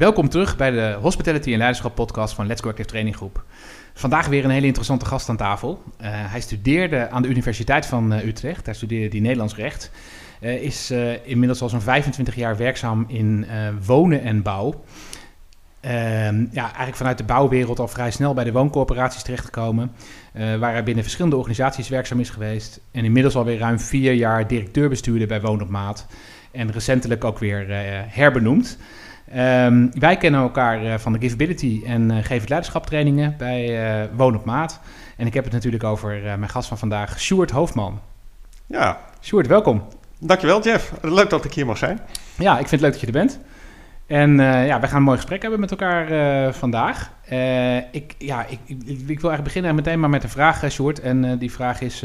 Welkom terug bij de Hospitality en Leiderschap podcast van Let's Go Active Training Groep. Vandaag weer een hele interessante gast aan tafel. Uh, hij studeerde aan de Universiteit van uh, Utrecht. Hij studeerde die Nederlands recht. Uh, is inmiddels al zo'n 25 jaar werkzaam in wonen en bouw. Ehm, ja, eigenlijk vanuit de bouwwereld al vrij snel bij de wooncorporaties terechtgekomen. waar hij binnen verschillende organisaties werkzaam is geweest. En inmiddels alweer ruim vier jaar directeur-bestuurder bij Woon op Maat. En recentelijk ook weer herbenoemd. Um, wij kennen elkaar uh, van de Giveability en uh, geven leiderschaptrainingen bij uh, Woon op Maat. En ik heb het natuurlijk over mijn gast van vandaag, Sjoerd Hoofdman. Ja. Sjoerd, welkom. Dankjewel Jeff. Leuk dat ik hier mag zijn. Ja, ik vind het leuk dat je er bent. En ja, wij gaan een mooi gesprek hebben met elkaar vandaag. ik, ja, ik, ik, ik, wil eigenlijk beginnen meteen maar met een vraag, Sjoerd. En die vraag is,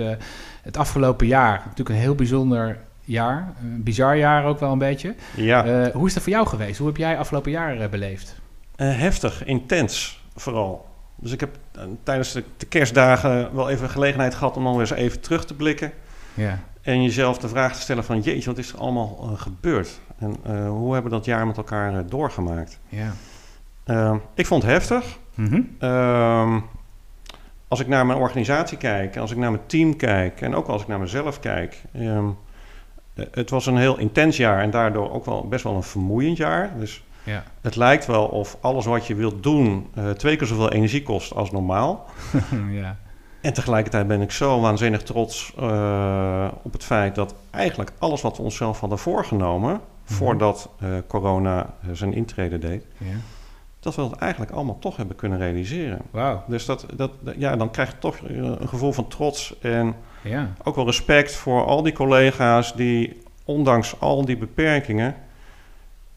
het afgelopen jaar, natuurlijk een heel bijzonder jaar. Een bizar jaar ook wel een beetje. Ja. Uh, hoe is dat voor jou geweest? Hoe heb jij afgelopen jaar uh, beleefd? Uh, heftig, intens vooral. Dus ik heb tijdens de, de, kerstdagen wel even gelegenheid gehad om dan weer eens even terug te blikken. Ja. En jezelf de vraag te stellen van jeetje, wat is er allemaal gebeurd? En hoe hebben we dat jaar met elkaar doorgemaakt? Ja. ik vond het heftig. Mm -hmm. als ik naar mijn organisatie kijk, als ik naar mijn team kijk en ook als ik naar mezelf kijk... Um, eh, het was een heel intens jaar en daardoor ook wel best wel een vermoeiend jaar. Dus ja. het lijkt wel of alles wat je wilt doen uh, twee keer zoveel energie kost als normaal. ja. En tegelijkertijd ben ik zo waanzinnig trots uh, op het feit dat eigenlijk alles wat we onszelf hadden voorgenomen, mm -hmm. voordat corona zijn intrede deed, ja. dat we dat eigenlijk allemaal toch hebben kunnen realiseren. Dus dat, dat, ja, dan krijg je toch een gevoel van trots en ja. ook wel respect voor al die collega's die ondanks al die beperkingen,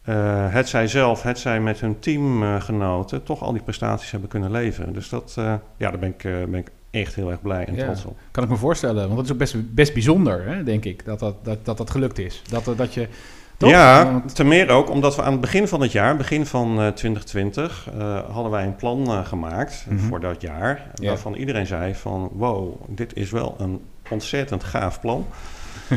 uh, het zij zelf, het zij met hun teamgenoten, toch al die prestaties hebben kunnen leveren. Dus dat, uh, ja, daar ben ik, uh, ben ik echt heel erg blij en ja, trots op. Kan ik me voorstellen, want dat is ook best, best bijzonder, hè, denk ik, dat dat, dat, dat dat gelukt is. Dat, dat je... Toch? Ja, ten meer ook omdat we aan het begin van het jaar, begin van 2020, hadden wij een plan gemaakt Mhm. voor dat jaar. Ja. Waarvan iedereen zei van, wow, dit is wel een ontzettend gaaf plan.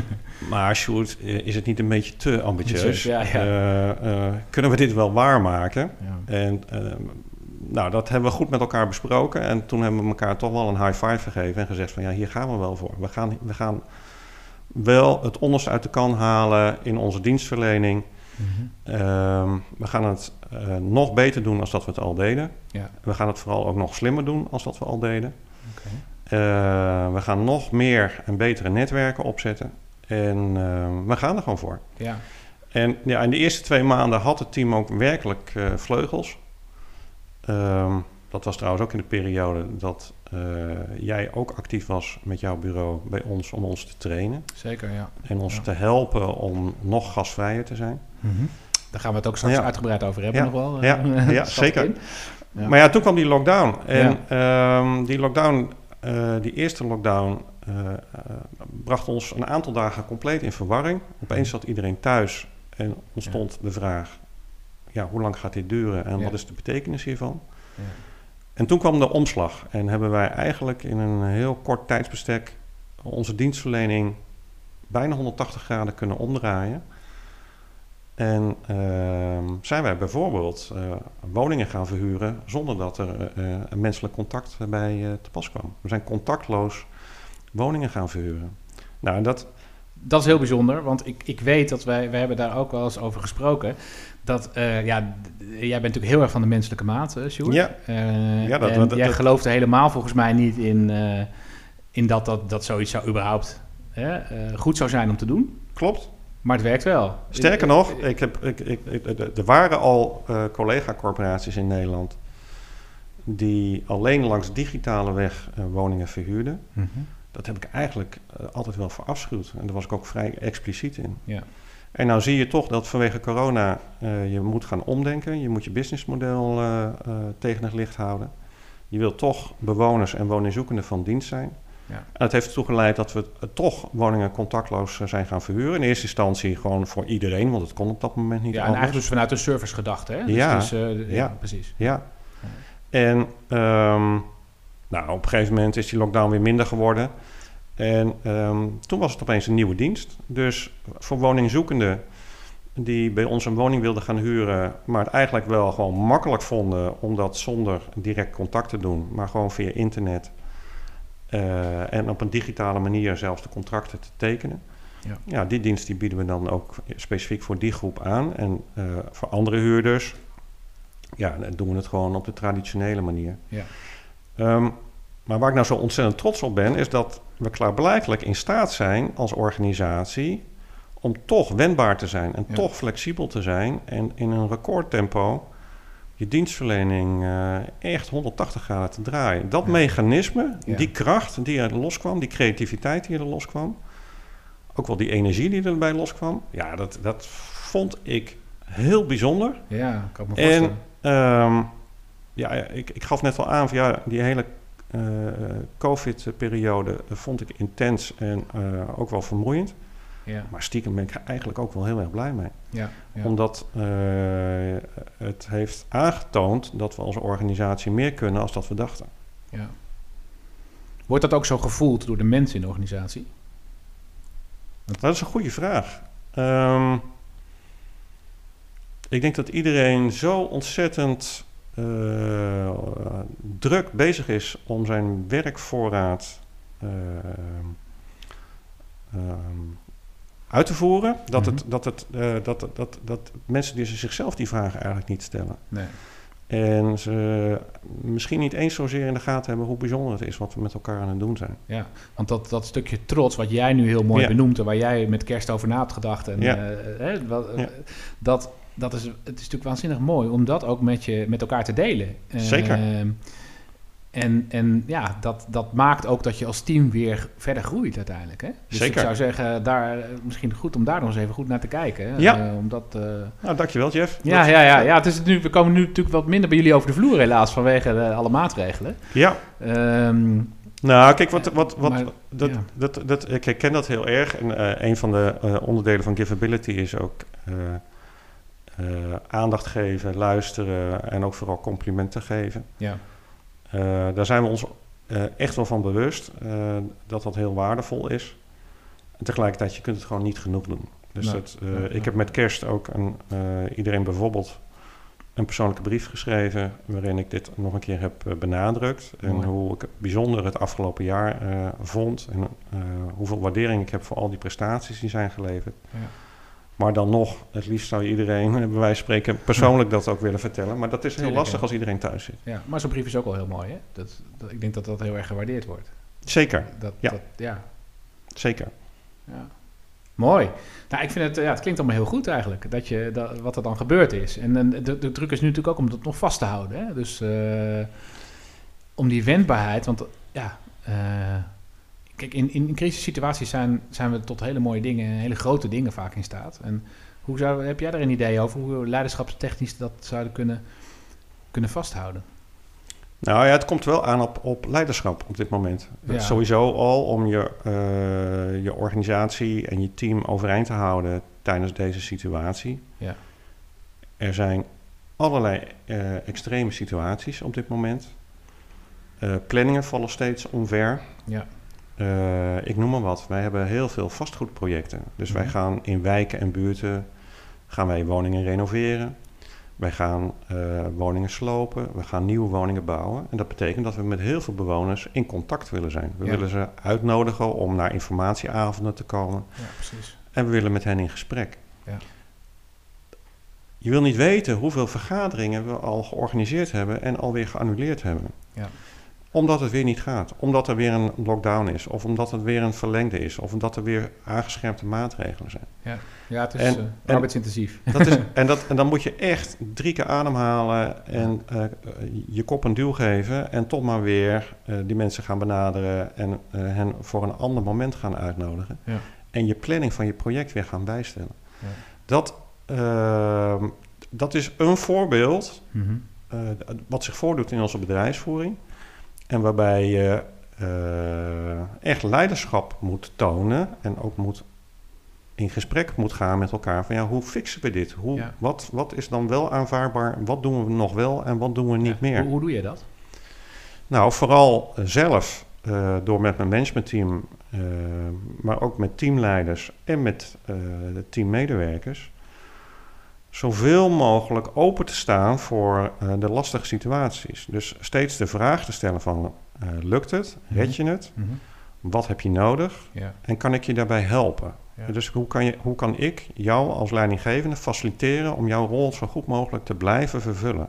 maar Sjoerd, eh, is het niet een beetje te ambitieus? Ja, ja. Eh, eh, kunnen we dit wel waarmaken? Ja. En eh, nou, dat hebben we goed met elkaar besproken. En toen hebben we elkaar toch wel een high five gegeven en gezegd van ja, hier gaan we wel voor. We gaan, we gaan wel het onderste uit de kan halen in onze dienstverlening. Mhm. Ehm, we gaan het nog beter doen als dat we het al deden. Ja. We gaan het vooral ook nog slimmer doen als dat we al deden. Eh, we gaan nog meer en betere netwerken opzetten. En eh, we gaan er gewoon voor. Ja. En ja, in de eerste twee maanden had het team ook werkelijk eh, vleugels. Ehm, dat was trouwens ook in de periode dat jij ook actief was met jouw bureau bij ons om ons te trainen. Zeker, ja. En ons Ja. te helpen om nog gasvrijer te zijn. Mhm. Daar gaan we het ook straks Ja. uitgebreid over hebben Ja. nog wel. Ja. zeker. Maar ja, toen kwam die lockdown. En ehm, die lockdown, eh, die eerste lockdown, eh, bracht ons een aantal dagen compleet in verwarring. Opeens zat iedereen thuis en ontstond de vraag: ja, hoe lang gaat dit duren en Ja. wat is de betekenis hiervan? Ja. En toen kwam de omslag en hebben wij eigenlijk in een heel kort tijdsbestek onze dienstverlening bijna 180 graden kunnen omdraaien. En ehm, zijn wij bijvoorbeeld eh, woningen gaan verhuren zonder dat er eh, een menselijk contact bij eh, te pas kwam. We zijn contactloos woningen gaan verhuren. Nou, dat, Dat is heel bijzonder, want ik, ik weet dat wij, wij hebben daar ook wel eens over gesproken. Dat, eh, ja, jij bent natuurlijk heel erg van de menselijke maat, eh, Sjoerd. Ja. Eh, Ja, dat- en dat- jij dat- geloofde helemaal volgens mij niet in, eh, in dat, dat dat zoiets zou überhaupt eh, goed zou zijn om te doen. klopt. Maar het werkt wel. Sterker nog, ik heb, ik, ik, ik- er waren al eh, collega-corporaties in Nederland die alleen langs digitale weg eh, woningen verhuurden. Mhm. Dat heb ik eigenlijk eh, altijd wel verafschuwd. En daar was ik ook vrij expliciet in. Ja. En nou zie je toch dat vanwege corona je moet gaan omdenken. Je moet je businessmodel tegen het licht houden. Je wilt toch bewoners en woningzoekenden van dienst zijn. Ja. En dat heeft ertoe geleid dat we eh, toch woningen contactloos eh, zijn gaan verhuren. In eerste instantie gewoon voor iedereen, want het kon op dat moment niet Ja, en anders. eigenlijk dus vanuit een service gedachte. Hè? Dus, Ja. dus, ja, Ja. precies. Ja. En ehm, nou, op een gegeven moment is die lockdown weer minder geworden. En ehm, toen was het opeens een nieuwe dienst. Dus voor woningzoekenden die bij ons een woning wilden gaan huren, maar het eigenlijk wel gewoon makkelijk vonden om dat zonder direct contact te doen, maar gewoon via internet eh, en op een digitale manier zelfs de contracten te tekenen. Ja. ja, die dienst die bieden we dan ook specifiek voor die groep aan. En eh, voor andere huurders, ja, dan doen we het gewoon op de traditionele manier. Ja. Ehm, maar waar ik nou zo ontzettend trots op ben, is dat we klaarblijkelijk in staat zijn als organisatie om toch wendbaar te zijn en toch flexibel te zijn en in een recordtempo je dienstverlening uh, echt 180 graden te draaien. Dat mechanisme, die kracht die er loskwam, die creativiteit die er loskwam, ook wel die energie die erbij loskwam, ja, dat, dat vond ik heel bijzonder. Ja, kan me voorstellen. En um, ja, ik, ik gaf net al aan van ja, die hele uh, COVID-periode vond ik intens en uh, ook wel vermoeiend. Ja. Maar stiekem ben ik eigenlijk ook wel heel erg blij mee. Ja, ja. Omdat uh, het heeft aangetoond dat we als organisatie meer kunnen als dat we dachten. Ja. Wordt dat ook zo gevoeld door de mensen in de organisatie? Dat is een goede vraag. Um, ik denk dat iedereen zo ontzettend uh, druk bezig is om zijn werkvoorraad uh, uit te voeren. Dat, het, mhm. dat, het, uh, dat, dat, dat mensen die zichzelf die vragen eigenlijk niet stellen. Nee. En ze misschien niet eens zozeer in de gaten hebben hoe bijzonder het is wat we met elkaar aan het doen zijn. Ja, want dat, dat stukje trots wat jij nu heel mooi benoemt en waar jij met kerst over na hebt gedacht. En, ja. uh, wat, ja. dat, dat is, het is natuurlijk waanzinnig mooi om dat ook met, je, met elkaar te delen. Zeker. Uh, en, en ja, dat, dat maakt ook dat je als team weer verder groeit uiteindelijk. Hè? Dus Zeker. ik zou zeggen, daar, misschien goed om daar nog eens even goed naar te kijken. Ja. Uh, omdat, uh, nou, dankjewel Jeff. Ja, ja, ja, ja het is nu, we komen nu natuurlijk wat minder bij jullie over de vloer helaas vanwege de, alle maatregelen. Ja. Um, nou, kijk, wat, wat, wat, maar, dat, ja. dat, dat, ik herken dat heel erg. En uh, een van de onderdelen van Giveability is ook aandacht geven, luisteren en ook vooral complimenten geven. Ja. Uh, daar zijn we ons uh, echt wel van bewust uh, dat dat heel waardevol is. En tegelijkertijd, je kunt het gewoon niet genoeg doen. Dus nee, dat, nee, ik heb met kerst ook een, iedereen bijvoorbeeld een persoonlijke brief geschreven... waarin ik dit nog een keer heb benadrukt. En Mooi. hoe ik bijzonder het afgelopen jaar vond... en hoeveel waardering ik heb voor al die prestaties die zijn geleverd. Ja. Maar dan nog, het liefst zou iedereen, bij wijze van spreken, persoonlijk dat ook willen vertellen. Maar dat is heel lastig als iedereen thuis zit. Ja, maar zo'n brief is ook al heel mooi, hè? Dat, dat, ik denk dat dat heel erg gewaardeerd wordt. Zeker, dat, ja. Dat, ja. Zeker. Ja. Mooi. Nou, ik vind het, ja, het klinkt allemaal heel goed eigenlijk, dat je, dat, wat er dan gebeurd is. En, en de, de druk is nu natuurlijk ook om dat nog vast te houden. Hè? Dus uh, om die wendbaarheid, want ja... Uh, Kijk, in, in crisissituaties zijn, zijn we tot hele mooie dingen, hele grote dingen vaak in staat. En hoe zou, heb jij daar een idee over hoe we leiderschapstechnisch dat zouden kunnen, kunnen vasthouden? Nou ja, het komt wel aan op, op leiderschap op dit moment. Ja. Sowieso al om je, uh, je organisatie en je team overeind te houden tijdens deze situatie. Ja. Er zijn allerlei uh, extreme situaties op dit moment. Uh, planningen vallen steeds omver. Ja. Uh, ik noem maar wat. Wij hebben heel veel vastgoedprojecten. Dus wij mhm. gaan in wijken en buurten gaan wij woningen renoveren. Wij gaan uh, woningen slopen. We gaan nieuwe woningen bouwen. En dat betekent dat we met heel veel bewoners in contact willen zijn. We ja. willen ze uitnodigen om naar informatieavonden te komen. Ja, precies. En we willen met hen in gesprek. Ja. Je wil niet weten hoeveel vergaderingen we al georganiseerd hebben en alweer geannuleerd hebben. Ja omdat het weer niet gaat. Omdat er weer een lockdown is. Of omdat het weer een verlengde is. Of omdat er weer aangescherpte maatregelen zijn. Ja, ja het is en, uh, arbeidsintensief. Dat is, en, dat, en dan moet je echt drie keer ademhalen en uh, je kop een duw geven. En toch maar weer uh, die mensen gaan benaderen en hen voor een ander moment gaan uitnodigen. Ja. En je planning van je project weer gaan bijstellen. Ja. Dat, ehm, dat is een voorbeeld mm -hmm. wat zich voordoet in onze bedrijfsvoering. En waarbij je uh, echt leiderschap moet tonen en ook moet in gesprek moet gaan met elkaar van ja, hoe fixen we dit? Hoe, ja. wat, wat is dan wel aanvaardbaar? Wat doen we nog wel en wat doen we niet ja. meer? Hoe, hoe, doe je dat? Nou, vooral zelf uh, door met mijn managementteam, uh, maar ook met teamleiders en met de teammedewerkers, zoveel mogelijk open te staan voor eh, de lastige situaties. Dus steeds de vraag te stellen van, eh, lukt het? Red je het? Mhm. Wat heb je nodig? Ja. En kan ik je daarbij helpen? Ja. Dus hoe kan, je, hoe kan ik jou als leidinggevende faciliteren om jouw rol zo goed mogelijk te blijven vervullen?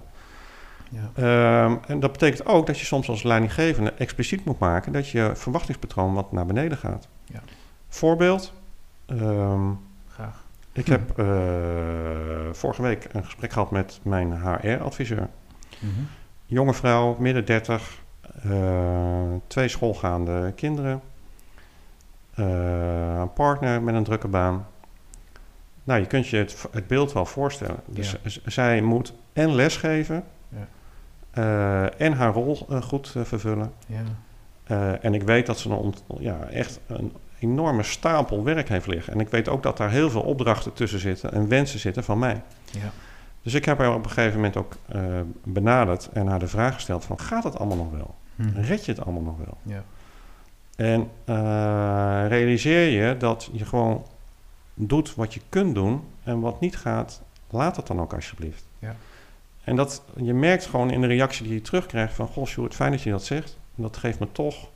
Ja. Ehm, en dat betekent ook dat je soms als leidinggevende expliciet moet maken dat je verwachtingspatroon wat naar beneden gaat. Ja. Voorbeeld. ehm. Ik heb eh, vorige week een gesprek gehad met mijn HR-adviseur. Mhm. Jonge vrouw, midden 30, eh, twee schoolgaande kinderen, eh, een partner met een drukke baan. Nou, je kunt je het, het beeld wel voorstellen. Dus Ja. zij moet en lesgeven Ja. en haar rol goed vervullen. Ja. En ik weet dat ze een ja, echt een enorme stapel werk heeft liggen. En ik weet ook dat daar heel veel opdrachten tussen zitten en wensen zitten van mij. Ja. Dus ik heb haar op een gegeven moment ook eh, benaderd en haar de vraag gesteld van... gaat het allemaal nog wel? Mhm. Red je het allemaal nog wel? Ja. En eh, realiseer je dat je gewoon doet wat je kunt doen en wat niet gaat, laat het dan ook alsjeblieft. Ja. En dat, je merkt gewoon in de reactie die je terugkrijgt van... Goh, Sjoerd, fijn dat je dat zegt. Dat geeft me toch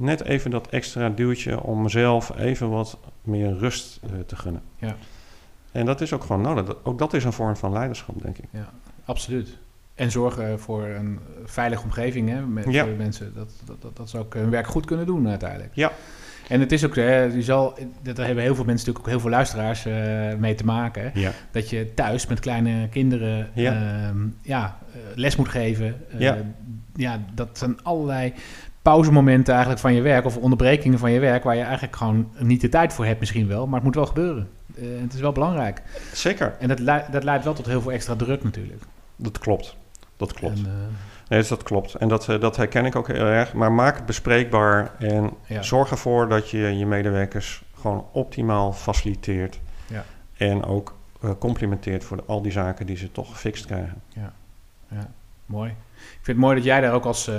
net even dat extra duwtje om mezelf even wat meer rust eh, te gunnen. Ja. En dat is ook gewoon nodig. Dat- Ook dat is een vorm van leiderschap, denk ik. Absoluut. En zorgen voor een veilige omgeving hè, met Ja. mensen. Dat, dat, dat, dat ze ook hun werk goed kunnen doen uiteindelijk. Ja. En het is ook, hè, je zal, dat hebben heel veel mensen natuurlijk ook heel veel luisteraars eh, mee te maken. Ja. Dat je thuis met kleine kinderen Ja. ja. ja, eh, les moet geven. Ja. ja, dat zijn allerlei pauzemomenten eigenlijk van je werk of onderbrekingen van je werk waar je eigenlijk gewoon niet de tijd voor hebt misschien wel, maar het moet wel gebeuren. Eh, het is wel belangrijk. Zeker, En dat, lei- dat leidt wel tot heel veel extra druk natuurlijk. dat klopt. Dat klopt. En, eh, Nee, dus dat klopt. En dat, eh, dat herken ik ook heel erg. Maar maak het bespreekbaar en Ja. zorg ervoor dat je je medewerkers gewoon optimaal faciliteert. Ja. En ook complimenteert voor de- al die zaken die ze toch gefixt krijgen. Mooi. Ik vind het mooi dat jij daar ook als,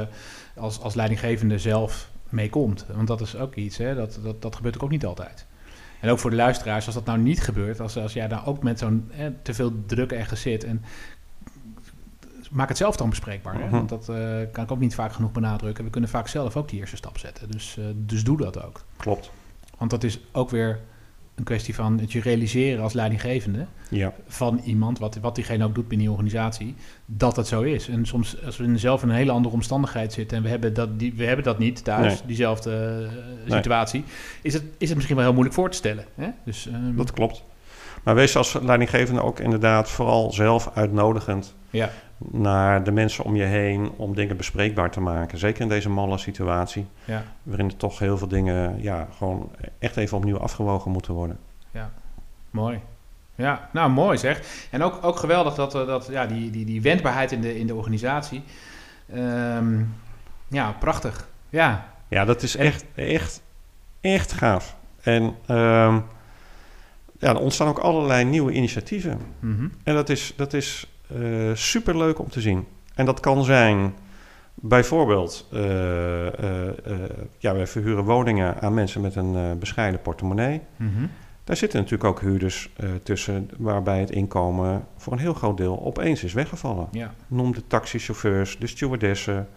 als, als leidinggevende zelf mee komt. Want dat is ook iets, hè? Dat, dat, dat gebeurt ook niet altijd. En ook voor de luisteraars, als dat nou niet gebeurt, als, als jij daar ook met zo'n te veel druk ergens zit. En maak het zelf dan bespreekbaar. Hè? Mhm. Want dat eh, kan ik ook niet vaak genoeg benadrukken. We kunnen vaak zelf ook die eerste stap zetten. Dus, eh, dus doe dat ook. Klopt. Want dat is ook weer een kwestie van het je realiseren als leidinggevende Ja, van iemand, wat, wat diegene ook doet binnen die organisatie, dat het zo is. En soms, als we zelf in een hele andere omstandigheid zitten en we hebben dat, die, we hebben dat niet thuis, Nee. diezelfde eh, situatie, is, het, is het misschien wel heel moeilijk voor te stellen. Hè? Dus, ehm, dat klopt. Maar wees als leidinggevende ook inderdaad vooral zelf uitnodigend ja, naar de mensen om je heen om dingen bespreekbaar te maken. Zeker in deze malle situatie, ja, waarin er toch heel veel dingen ja, gewoon echt even opnieuw afgewogen moeten worden. mooi. Ja, nou mooi zeg. En ook, ook geweldig dat, eh, dat ja, die, die, die wendbaarheid in de, in de organisatie. Ehm, ja, prachtig. Ja, Ja, dat is echt, echt, echt gaaf. En ehm, ja, er ontstaan ook allerlei nieuwe initiatieven. mhm, En dat is, dat is super superleuk om te zien. En dat kan zijn bijvoorbeeld, eh, eh, eh, ja, we verhuren woningen aan mensen met een eh, bescheiden portemonnee. mhm. Daar zitten natuurlijk ook huurders eh, tussen waarbij het inkomen voor een heel groot deel opeens is weggevallen. ja, Noem de taxichauffeurs, de stewardessen,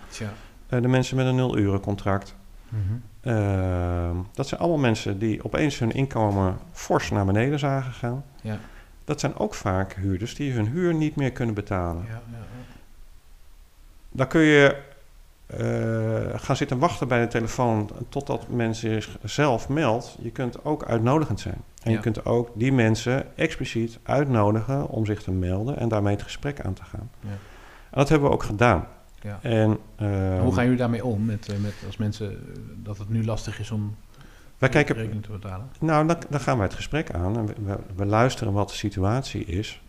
eh, de mensen met een nul-uren contract. Mhm. Ehm, dat zijn allemaal mensen die opeens hun inkomen fors naar beneden zagen gaan. Ja. Dat zijn ook vaak huurders die hun huur niet meer kunnen betalen. Ja, ja. Dan kun je eh, gaan zitten wachten bij de telefoon totdat men zich zelf meldt. Je kunt ook uitnodigend zijn. En je kunt ook die mensen expliciet uitnodigen om zich te melden en daarmee het gesprek aan te gaan. Ja. En dat hebben we ook gedaan. Ja. En, ehm, Hoe gaan jullie daarmee om? Met, eh, met als mensen eh, dat het nu lastig is om wij kijken, rekening te betalen? nou, dan, dan gaan wij het gesprek aan en we, we, we luisteren wat de situatie is.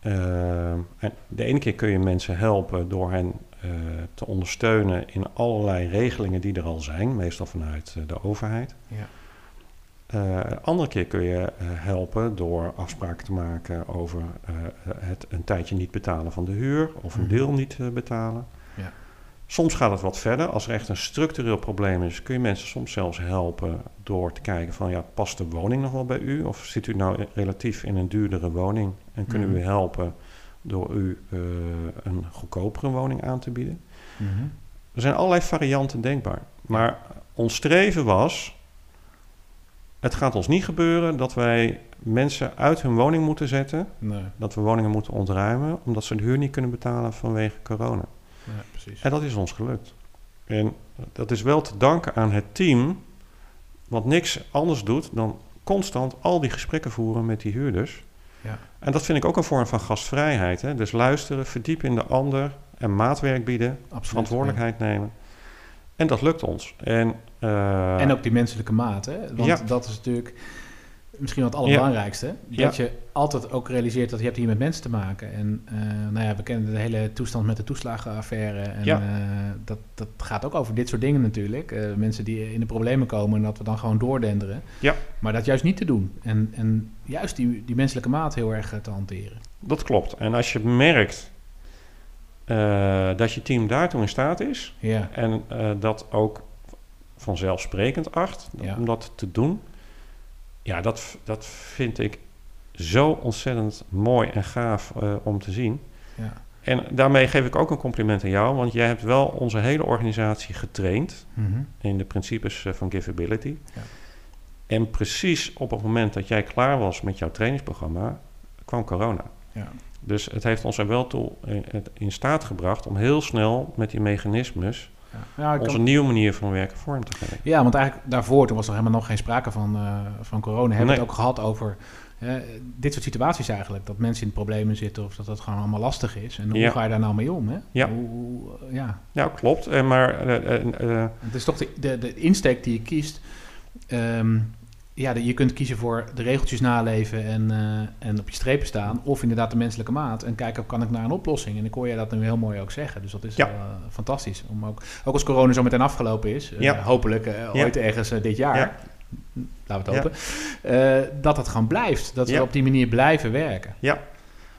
Ehm, en de ene keer kun je mensen helpen door hen eh, te ondersteunen in allerlei regelingen die er al zijn, meestal vanuit de overheid. Ja. Eh, andere keer kun je eh, helpen door afspraken te maken over eh, het een tijdje niet betalen van de huur of een Mhm. deel niet betalen. Ja. Soms gaat het wat verder. Als er echt een structureel probleem is, kun je mensen soms zelfs helpen door te kijken van ja, past de woning nog wel bij u? Of zit u nou relatief in een duurdere woning en kunnen we u Mhm. helpen door u een goedkopere woning aan te bieden? Mhm. Er zijn allerlei varianten denkbaar. Maar ons streven was, het gaat ons niet gebeuren dat wij mensen uit hun woning moeten zetten, Nee, dat we woningen moeten ontruimen, omdat ze de huur niet kunnen betalen vanwege corona. ja, precies. En dat is ons gelukt. En dat is wel te danken aan het team, wat niks anders doet dan constant al die gesprekken voeren met die huurders. Ja. En dat vind ik ook een vorm van gastvrijheid. Hè? Dus luisteren, verdiepen in de ander en maatwerk bieden, Absoluut. verantwoordelijkheid nemen. En dat lukt ons. En, eh, En ook die menselijke maat, hè? Want Ja. dat is natuurlijk misschien wel het allerbelangrijkste. Dat je altijd ook realiseert dat je hebt hier met mensen te maken. En eh, nou ja, we kennen de hele toestand met de toeslagenaffaire. En Ja. eh, dat, dat gaat ook over dit soort dingen natuurlijk. Mensen die in de problemen komen en dat we dan gewoon doordenderen. Ja. Maar dat juist niet te doen. En, en juist die, die menselijke maat heel erg te hanteren. dat klopt. En als je merkt dat je team daartoe in staat is, Ja, En dat ook vanzelfsprekend acht Ja. om dat te doen. Ja, dat, dat vind ik zo ontzettend mooi en gaaf eh, om te zien. ja, En daarmee geef ik ook een compliment aan jou, want jij hebt wel onze hele organisatie getraind Mhm. in de principes eh, van Giveability. Ja. En precies op het moment dat jij klaar was met jouw trainingsprogramma, kwam corona. ja. Dus het heeft ons er wel toe in, in staat gebracht om heel snel met die mechanismes Ja, ja, ik kan- onze nieuwe manier van werken vorm te geven. Ja, want eigenlijk daarvoor, toen was er helemaal nog geen sprake van, eh, van corona. Hebben we Nee. het ook gehad over eh, dit soort situaties eigenlijk. Dat mensen in problemen zitten of dat dat gewoon allemaal lastig is. En hoe Ja. ga je daar nou mee om? Hè? Ja. Hoe, hoe, ja. Ja, klopt. En maar eh, eh, eh, Het is toch de, de, de insteek die je kiest. Ehm, ja, je kunt kiezen voor de regeltjes naleven en, eh, en op je strepen staan. Of inderdaad de menselijke maat. En kijken, kan ik naar een oplossing? En ik hoor je dat nu heel mooi ook zeggen. Dus dat is Ja. eh, fantastisch. Om ook, ook als corona zo meteen afgelopen is. eh, Ja. hopelijk Ja. ooit ergens dit jaar. Ja. Laten we het Ja. hopen. dat het gewoon blijft. Dat we Ja. op die manier blijven werken.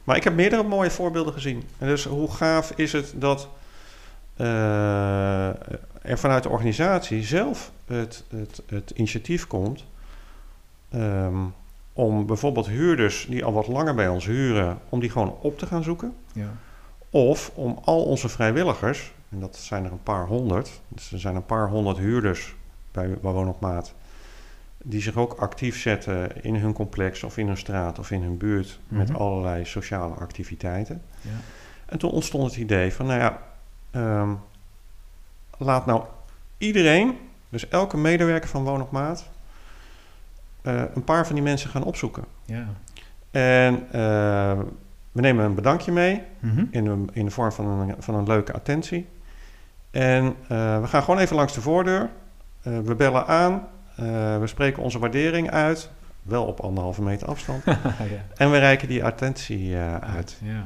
maar ik heb meerdere mooie voorbeelden gezien. En dus hoe gaaf is het dat er vanuit de organisatie zelf het, het, het initiatief komt ehm, om bijvoorbeeld huurders die al wat langer bij ons huren, om die gewoon op te gaan zoeken. Ja. Of om al onze vrijwilligers, en dat zijn er een paar honderd, dus er zijn een paar honderd huurders bij Woon op Maat, die zich ook actief zetten in hun complex of in hun straat of in hun buurt met Mhm. allerlei sociale activiteiten. Ja. En toen ontstond het idee van, nou ja, ehm, laat nou iedereen, dus elke medewerker van Woon op Maat, eh, een paar van die mensen gaan opzoeken. Ja. En eh, we nemen een bedankje mee Mhm. in de, in de vorm van een, van een leuke attentie. En eh, we gaan gewoon even langs de voordeur. We bellen aan. We spreken onze waardering uit. Wel op anderhalve meter afstand. ja. en we reiken die attentie uit. Ja.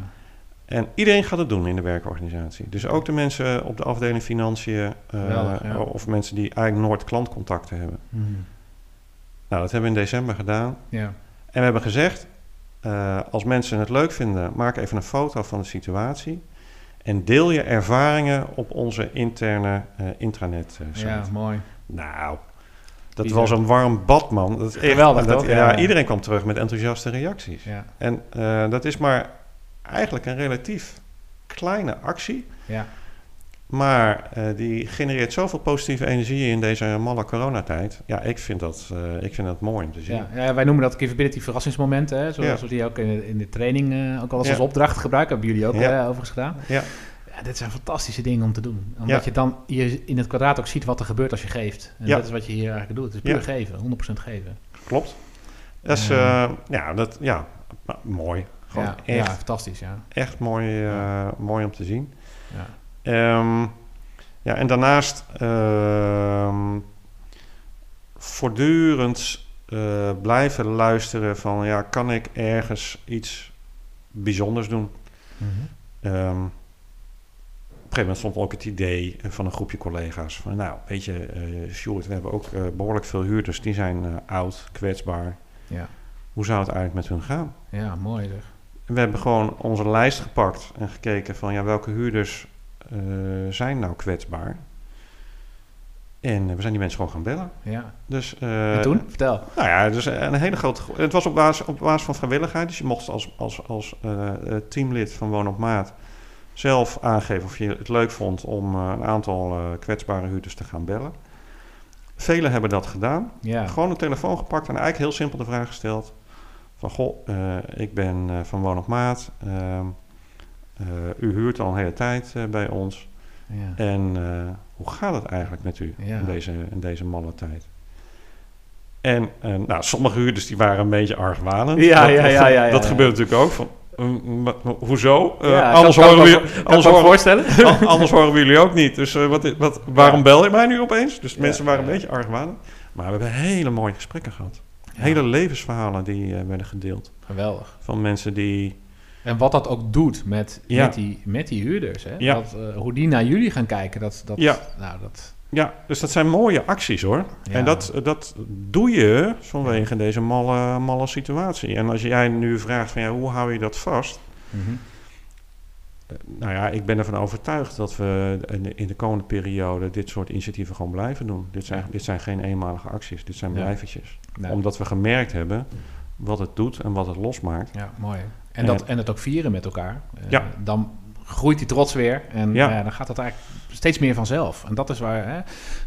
En iedereen gaat het doen in de werkorganisatie. Dus ook de mensen op de afdeling financiën. Geweldig, ja. Of mensen die eigenlijk nooit klantcontacten hebben. Mhm. Nou, dat hebben we in december gedaan. ja. En we hebben gezegd, eh, als mensen het leuk vinden, maak even een foto van de situatie. En deel je ervaringen op onze interne eh, intranet eh, site. ja, mooi. Nou, dat Bizar. was een warm bad, man. Dat Geweldig, dat, toch? ja, Ja. Iedereen kwam terug met enthousiaste reacties. Ja. En dat is maar eigenlijk een relatief kleine actie. Ja. Maar eh, die genereert zoveel positieve energie in deze malle coronatijd. Ja, ik vind dat, eh, ik vind dat mooi om te zien. Ja, ja, wij noemen dat capability verrassingsmomenten. Hè? Zoals Ja. we die ook in de, in de training eh, ook al als, Ja. als opdracht gebruiken. Hebben jullie ook Ja. overigens gedaan. Ja. Ja, dit zijn fantastische dingen om te doen. Omdat je dan je in het kwadraat ook ziet wat er gebeurt als je geeft. En Ja. dat is wat je hier eigenlijk doet. Het is puur geven, 100% geven. Klopt. Dat is, ja, dat, ja, mooi. Gewoon Ja, echt, ja, fantastisch, ja. echt mooi, mooi om te zien. ja. Ehm, ja, en daarnaast ehm, voortdurend eh, blijven luisteren van, ja, kan ik ergens iets bijzonders doen? Mhm. Ehm, op een gegeven moment stond ook het idee van een groepje collega's van, nou, weet je, eh Sjoerd, we hebben ook eh, behoorlijk veel huurders, die zijn oud, kwetsbaar. Ja. Hoe zou het eigenlijk met hun gaan? ja, mooi zeg. We hebben gewoon onze lijst gepakt en gekeken van ja, welke huurders zijn nou kwetsbaar? En eh, we zijn die mensen gewoon gaan bellen. Ja. Dus, eh, En toen? Vertel. Nou ja, dus een hele grote. gro- Het was op basis, op basis van vrijwilligheid. Dus je mocht als, als, als eh, eh, teamlid van Woon op Maat zelf aangeven of je het leuk vond om eh, een aantal eh, kwetsbare huurders te gaan bellen. Velen hebben dat gedaan. Ja. Gewoon een telefoon gepakt en eigenlijk heel simpel de vraag gesteld: van goh, eh, ik ben eh, van Woon op Maat. Eh, u huurt al een hele tijd eh, bij ons. Ja. En eh, hoe gaat het eigenlijk met u Ja. in, deze, in deze malle tijd? En nou, sommige huurders die waren een beetje argwanend. Ja, Dat- ja, ja, ja, dat gebeurt natuurlijk ook. Van, hoezo? Anders, horen we, anders, voorstellen. An- anders horen we jullie ook niet. Dus wat, wat, waarom bel je mij nu opeens? Dus mensen waren een beetje argwanend. Maar we hebben hele mooie gesprekken gehad. Hele levensverhalen die werden gedeeld. Geweldig. Van mensen die... En wat dat ook doet met, Ja. met, die, met die huurders. Hè? Ja. Dat, eh, hoe die naar jullie gaan kijken. Dat, dat, Ja. Nou, dat, Ja, dus dat zijn mooie acties hoor. Ja. En dat, dat doe je vanwege deze malle, malle situatie. En als jij nu vraagt van ja, hoe hou je dat vast? Mhm. Nou ja, ik ben ervan overtuigd dat we in de, komende periode dit soort initiatieven gewoon blijven doen. Dit zijn, dit zijn geen eenmalige acties, dit zijn blijvertjes. Omdat we gemerkt hebben wat het doet en wat het losmaakt. Ja, mooi. En- dat, en het ook vieren met elkaar. Eh, Ja. Dan groeit die trots weer. En Ja. ja, dan gaat het eigenlijk steeds meer vanzelf. En dat is waar, hè,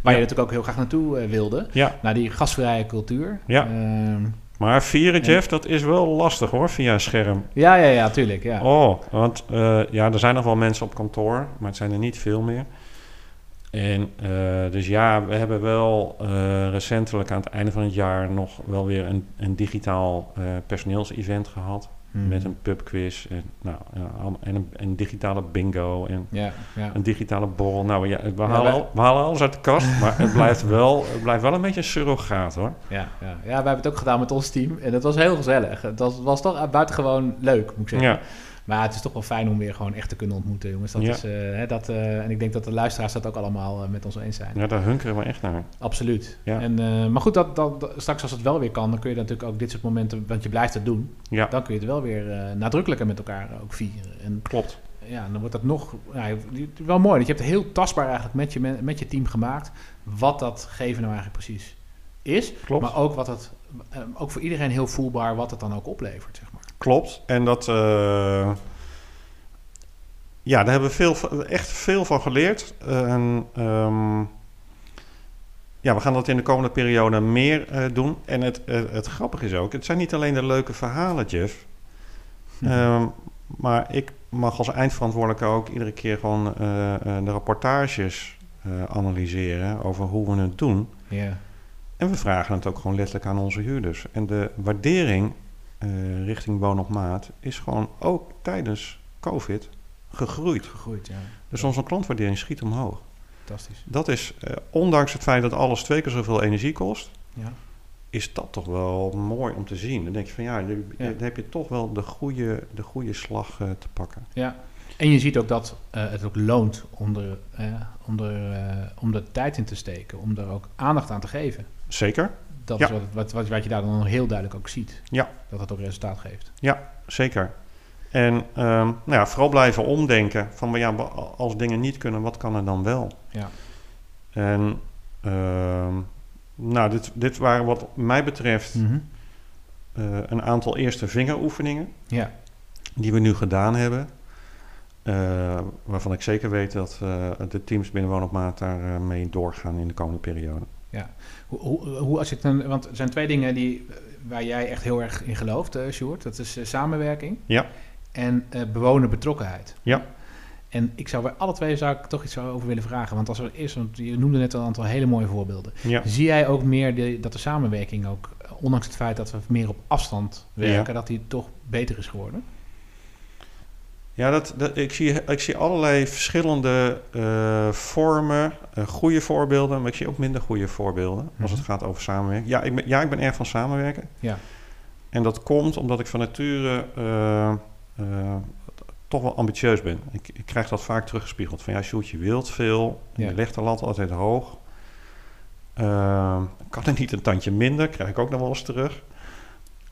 waar je natuurlijk ook heel graag naartoe eh, wilde. Ja, Naar die gastvrije cultuur. Ja. Ehm, maar vieren, En- Jeff, dat is wel lastig hoor, via een scherm. ja, ja, ja, tuurlijk. Ja. Oh, want eh, ja, er zijn nog wel mensen op kantoor, maar het zijn er niet veel meer. En eh, dus ja, we hebben wel eh, recentelijk aan het einde van het jaar nog wel weer een, een digitaal eh personeelsevent gehad. Mhm. Met een pubquiz en, nou, en een, digitale bingo en Ja, ja. een digitale borrel. Nou ja, we, halen, wij- al- we halen alles uit de kast, maar het blijft, wel, het blijft wel een beetje een surrogaat hoor. Ja, ja. ja, we hebben het ook gedaan met ons team. En dat was heel gezellig. Het was, was toch buitengewoon leuk, moet ik zeggen. Ja, Maar het is toch wel fijn om weer gewoon echt te kunnen ontmoeten, jongens. Dat Ja. is, eh, hè, dat, eh, en ik denk dat de luisteraars dat ook allemaal eh, met ons eens zijn. ja, daar hunkeren we echt naar. Absoluut. Ja. En, maar goed, dat, dat, straks als het wel weer kan, dan kun je natuurlijk ook dit soort momenten, want je blijft het doen, Ja, dan kun je het wel weer nadrukkelijker met elkaar ook vieren. En klopt. ja, dan wordt dat nog ja, wel mooi. Dat je hebt heel tastbaar eigenlijk met je, met je team gemaakt, wat dat geven nou eigenlijk precies is. Klopt. Maar ook wat het, ook voor iedereen heel voelbaar wat het dan ook oplevert, zeg maar. Klopt. En dat. eh, ja, daar hebben we veel, echt veel van geleerd. En, ehm, ja, we gaan dat in de komende periode meer eh, doen. En het, eh, het grappige is ook, het zijn niet alleen de leuke verhalen, Jeff. Ehm, maar ik mag als eindverantwoordelijke ook iedere keer gewoon eh, eh, de rapportages eh, analyseren over hoe we het doen. Ja, En we vragen het ook gewoon letterlijk aan onze huurders. En de waardering eh, richting woon op maat is gewoon ook tijdens COVID gegroeid. gegroeid, ja. Dus onze klantwaardering schiet omhoog. Fantastisch. Dat is, eh, ondanks het feit dat alles twee keer zoveel energie kost, Ja. is dat toch wel mooi om te zien. Dan denk je van ja, nu- Ja. dan heb je toch wel de goede, de goede slag eh, te pakken. Ja, en je ziet ook dat het ook loont om er, om, er, om er tijd in te steken, om er ook aandacht aan te geven. Zeker, Dat Ja. is wat, wat, wat, wat je daar dan heel duidelijk ook ziet. Ja. Dat het ook resultaat geeft. zeker. En ehm, nou ja, vooral blijven omdenken van ja, als dingen niet kunnen, wat kan er dan wel? Ja. En ehm, nou, dit, dit waren wat mij betreft Mhm. eh, een aantal eerste vingeroefeningen Ja, die we nu gedaan hebben. Eh, waarvan ik zeker weet dat eh, de teams binnen Woon op Maat daar eh, mee doorgaan in de komende periode. hoe, hoe, hoe als ik dan, want er zijn twee dingen die, eh, waar jij echt heel erg in gelooft, eh Sjoerd. Dat is eh, samenwerking Ja. en eh bewonerbetrokkenheid. Ja. En ik zou bij alle twee zou ik toch iets over willen vragen. Want als er is, want je noemde net een aantal hele mooie voorbeelden. Ja, Zie jij ook meer de, dat de samenwerking ook, ondanks het feit dat we meer op afstand werken, dat die toch beter is geworden? Ja dat, dat, ik, zie, ik zie allerlei verschillende eh, vormen, eh, goede voorbeelden, maar ik zie ook minder goede voorbeelden als het Mhm. gaat over samenwerken. Ja, ik ben, ja, ik ben erg van samenwerken. Ja. En dat komt omdat ik van nature eh, toch wel ambitieus ben. Ik, ik krijg dat vaak teruggespiegeld. Van ja, Sjoerd, je wilt veel. Ja. Je legt de lat altijd hoog. Eh, kan er niet een tandje minder? Krijg ik ook nog wel eens terug.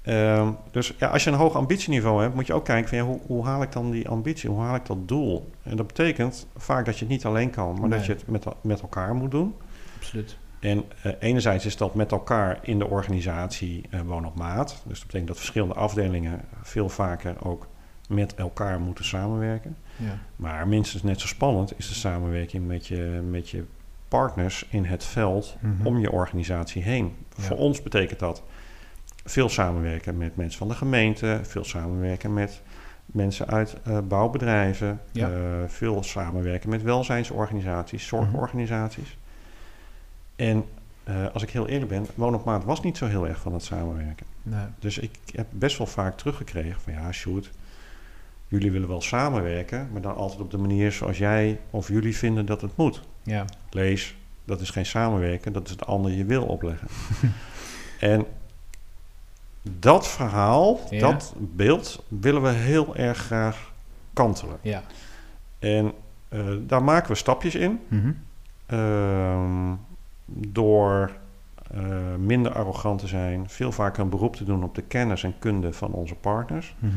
Ehm, dus ja, als je een hoog ambitieniveau hebt, moet je ook kijken van ja, hoe, hoe haal ik dan die ambitie, hoe haal ik dat doel? En dat betekent vaak dat je het niet alleen kan, maar Nee. dat je het met, met elkaar moet doen. Absoluut. En eh, enerzijds is dat met elkaar in de organisatie eh, woon op maat. Dus dat betekent dat verschillende afdelingen veel vaker ook met elkaar moeten samenwerken. Ja. Maar minstens net zo spannend is de samenwerking met je, met je partners in het veld Mhm. om je organisatie heen. Ja. Voor ons betekent dat veel samenwerken met mensen van de gemeente, veel samenwerken met mensen uit eh, bouwbedrijven, Ja. eh, veel samenwerken met welzijnsorganisaties, zorgorganisaties. En eh, als ik heel eerlijk ben, Woon op Maat was niet zo heel erg van het samenwerken. Nee. Dus ik heb best wel vaak teruggekregen van ja, Sjoerd, jullie willen wel samenwerken, maar dan altijd op de manier zoals jij of jullie vinden dat het moet. Ja. Lees, dat is geen samenwerken, dat is het ander je wil opleggen. en dat verhaal, Ja. dat beeld, willen we heel erg graag kantelen. Ja. En eh, daar maken we stapjes in. Mhm. Ehm, door eh, minder arrogant te zijn, veel vaker een beroep te doen op de kennis en kunde van onze partners. Mhm.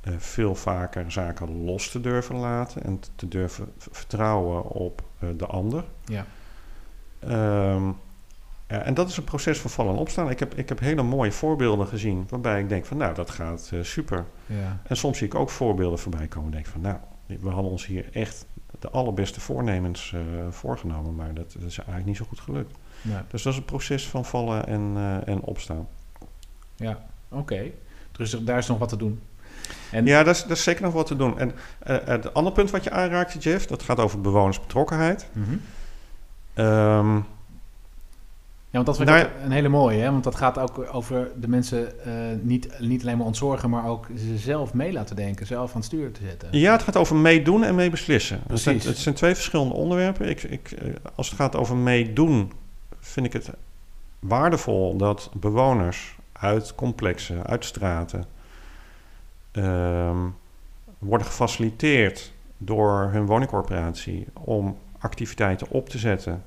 Eh, veel vaker zaken los te durven laten en te durven vertrouwen op de ander. Ja. Ehm, ja, en dat is een proces van vallen en opstaan. Ik heb, ik heb hele mooie voorbeelden gezien waarbij ik denk van nou, dat gaat eh, super. Ja. En soms zie ik ook voorbeelden voorbij komen en denk van nou, we hadden ons hier echt de allerbeste voornemens eh, voorgenomen, maar dat, dat is eigenlijk niet zo goed gelukt. Ja. Dus dat is een proces van vallen en, eh, en opstaan. Ja. Oké. Dus daar is nog wat te doen. En Ja, daar is, is zeker nog wat te doen. En het andere punt wat je aanraakte, Jeff, dat gaat over bewonersbetrokkenheid. Mhm. Ehm, want dat vind Nou ik ook een hele mooie, hè? Want dat gaat ook over de mensen eh, niet, niet alleen maar ontzorgen, maar ook ze zelf mee laten denken, zelf aan het stuur te zetten. ja, het gaat over meedoen en meebeslissen. Het zijn, Precies. het zijn twee verschillende onderwerpen. Ik, ik, eh, als het gaat over meedoen, vind ik het waardevol dat bewoners uit complexen, uit straten, ehm, worden gefaciliteerd door hun woningcorporatie om activiteiten op te zetten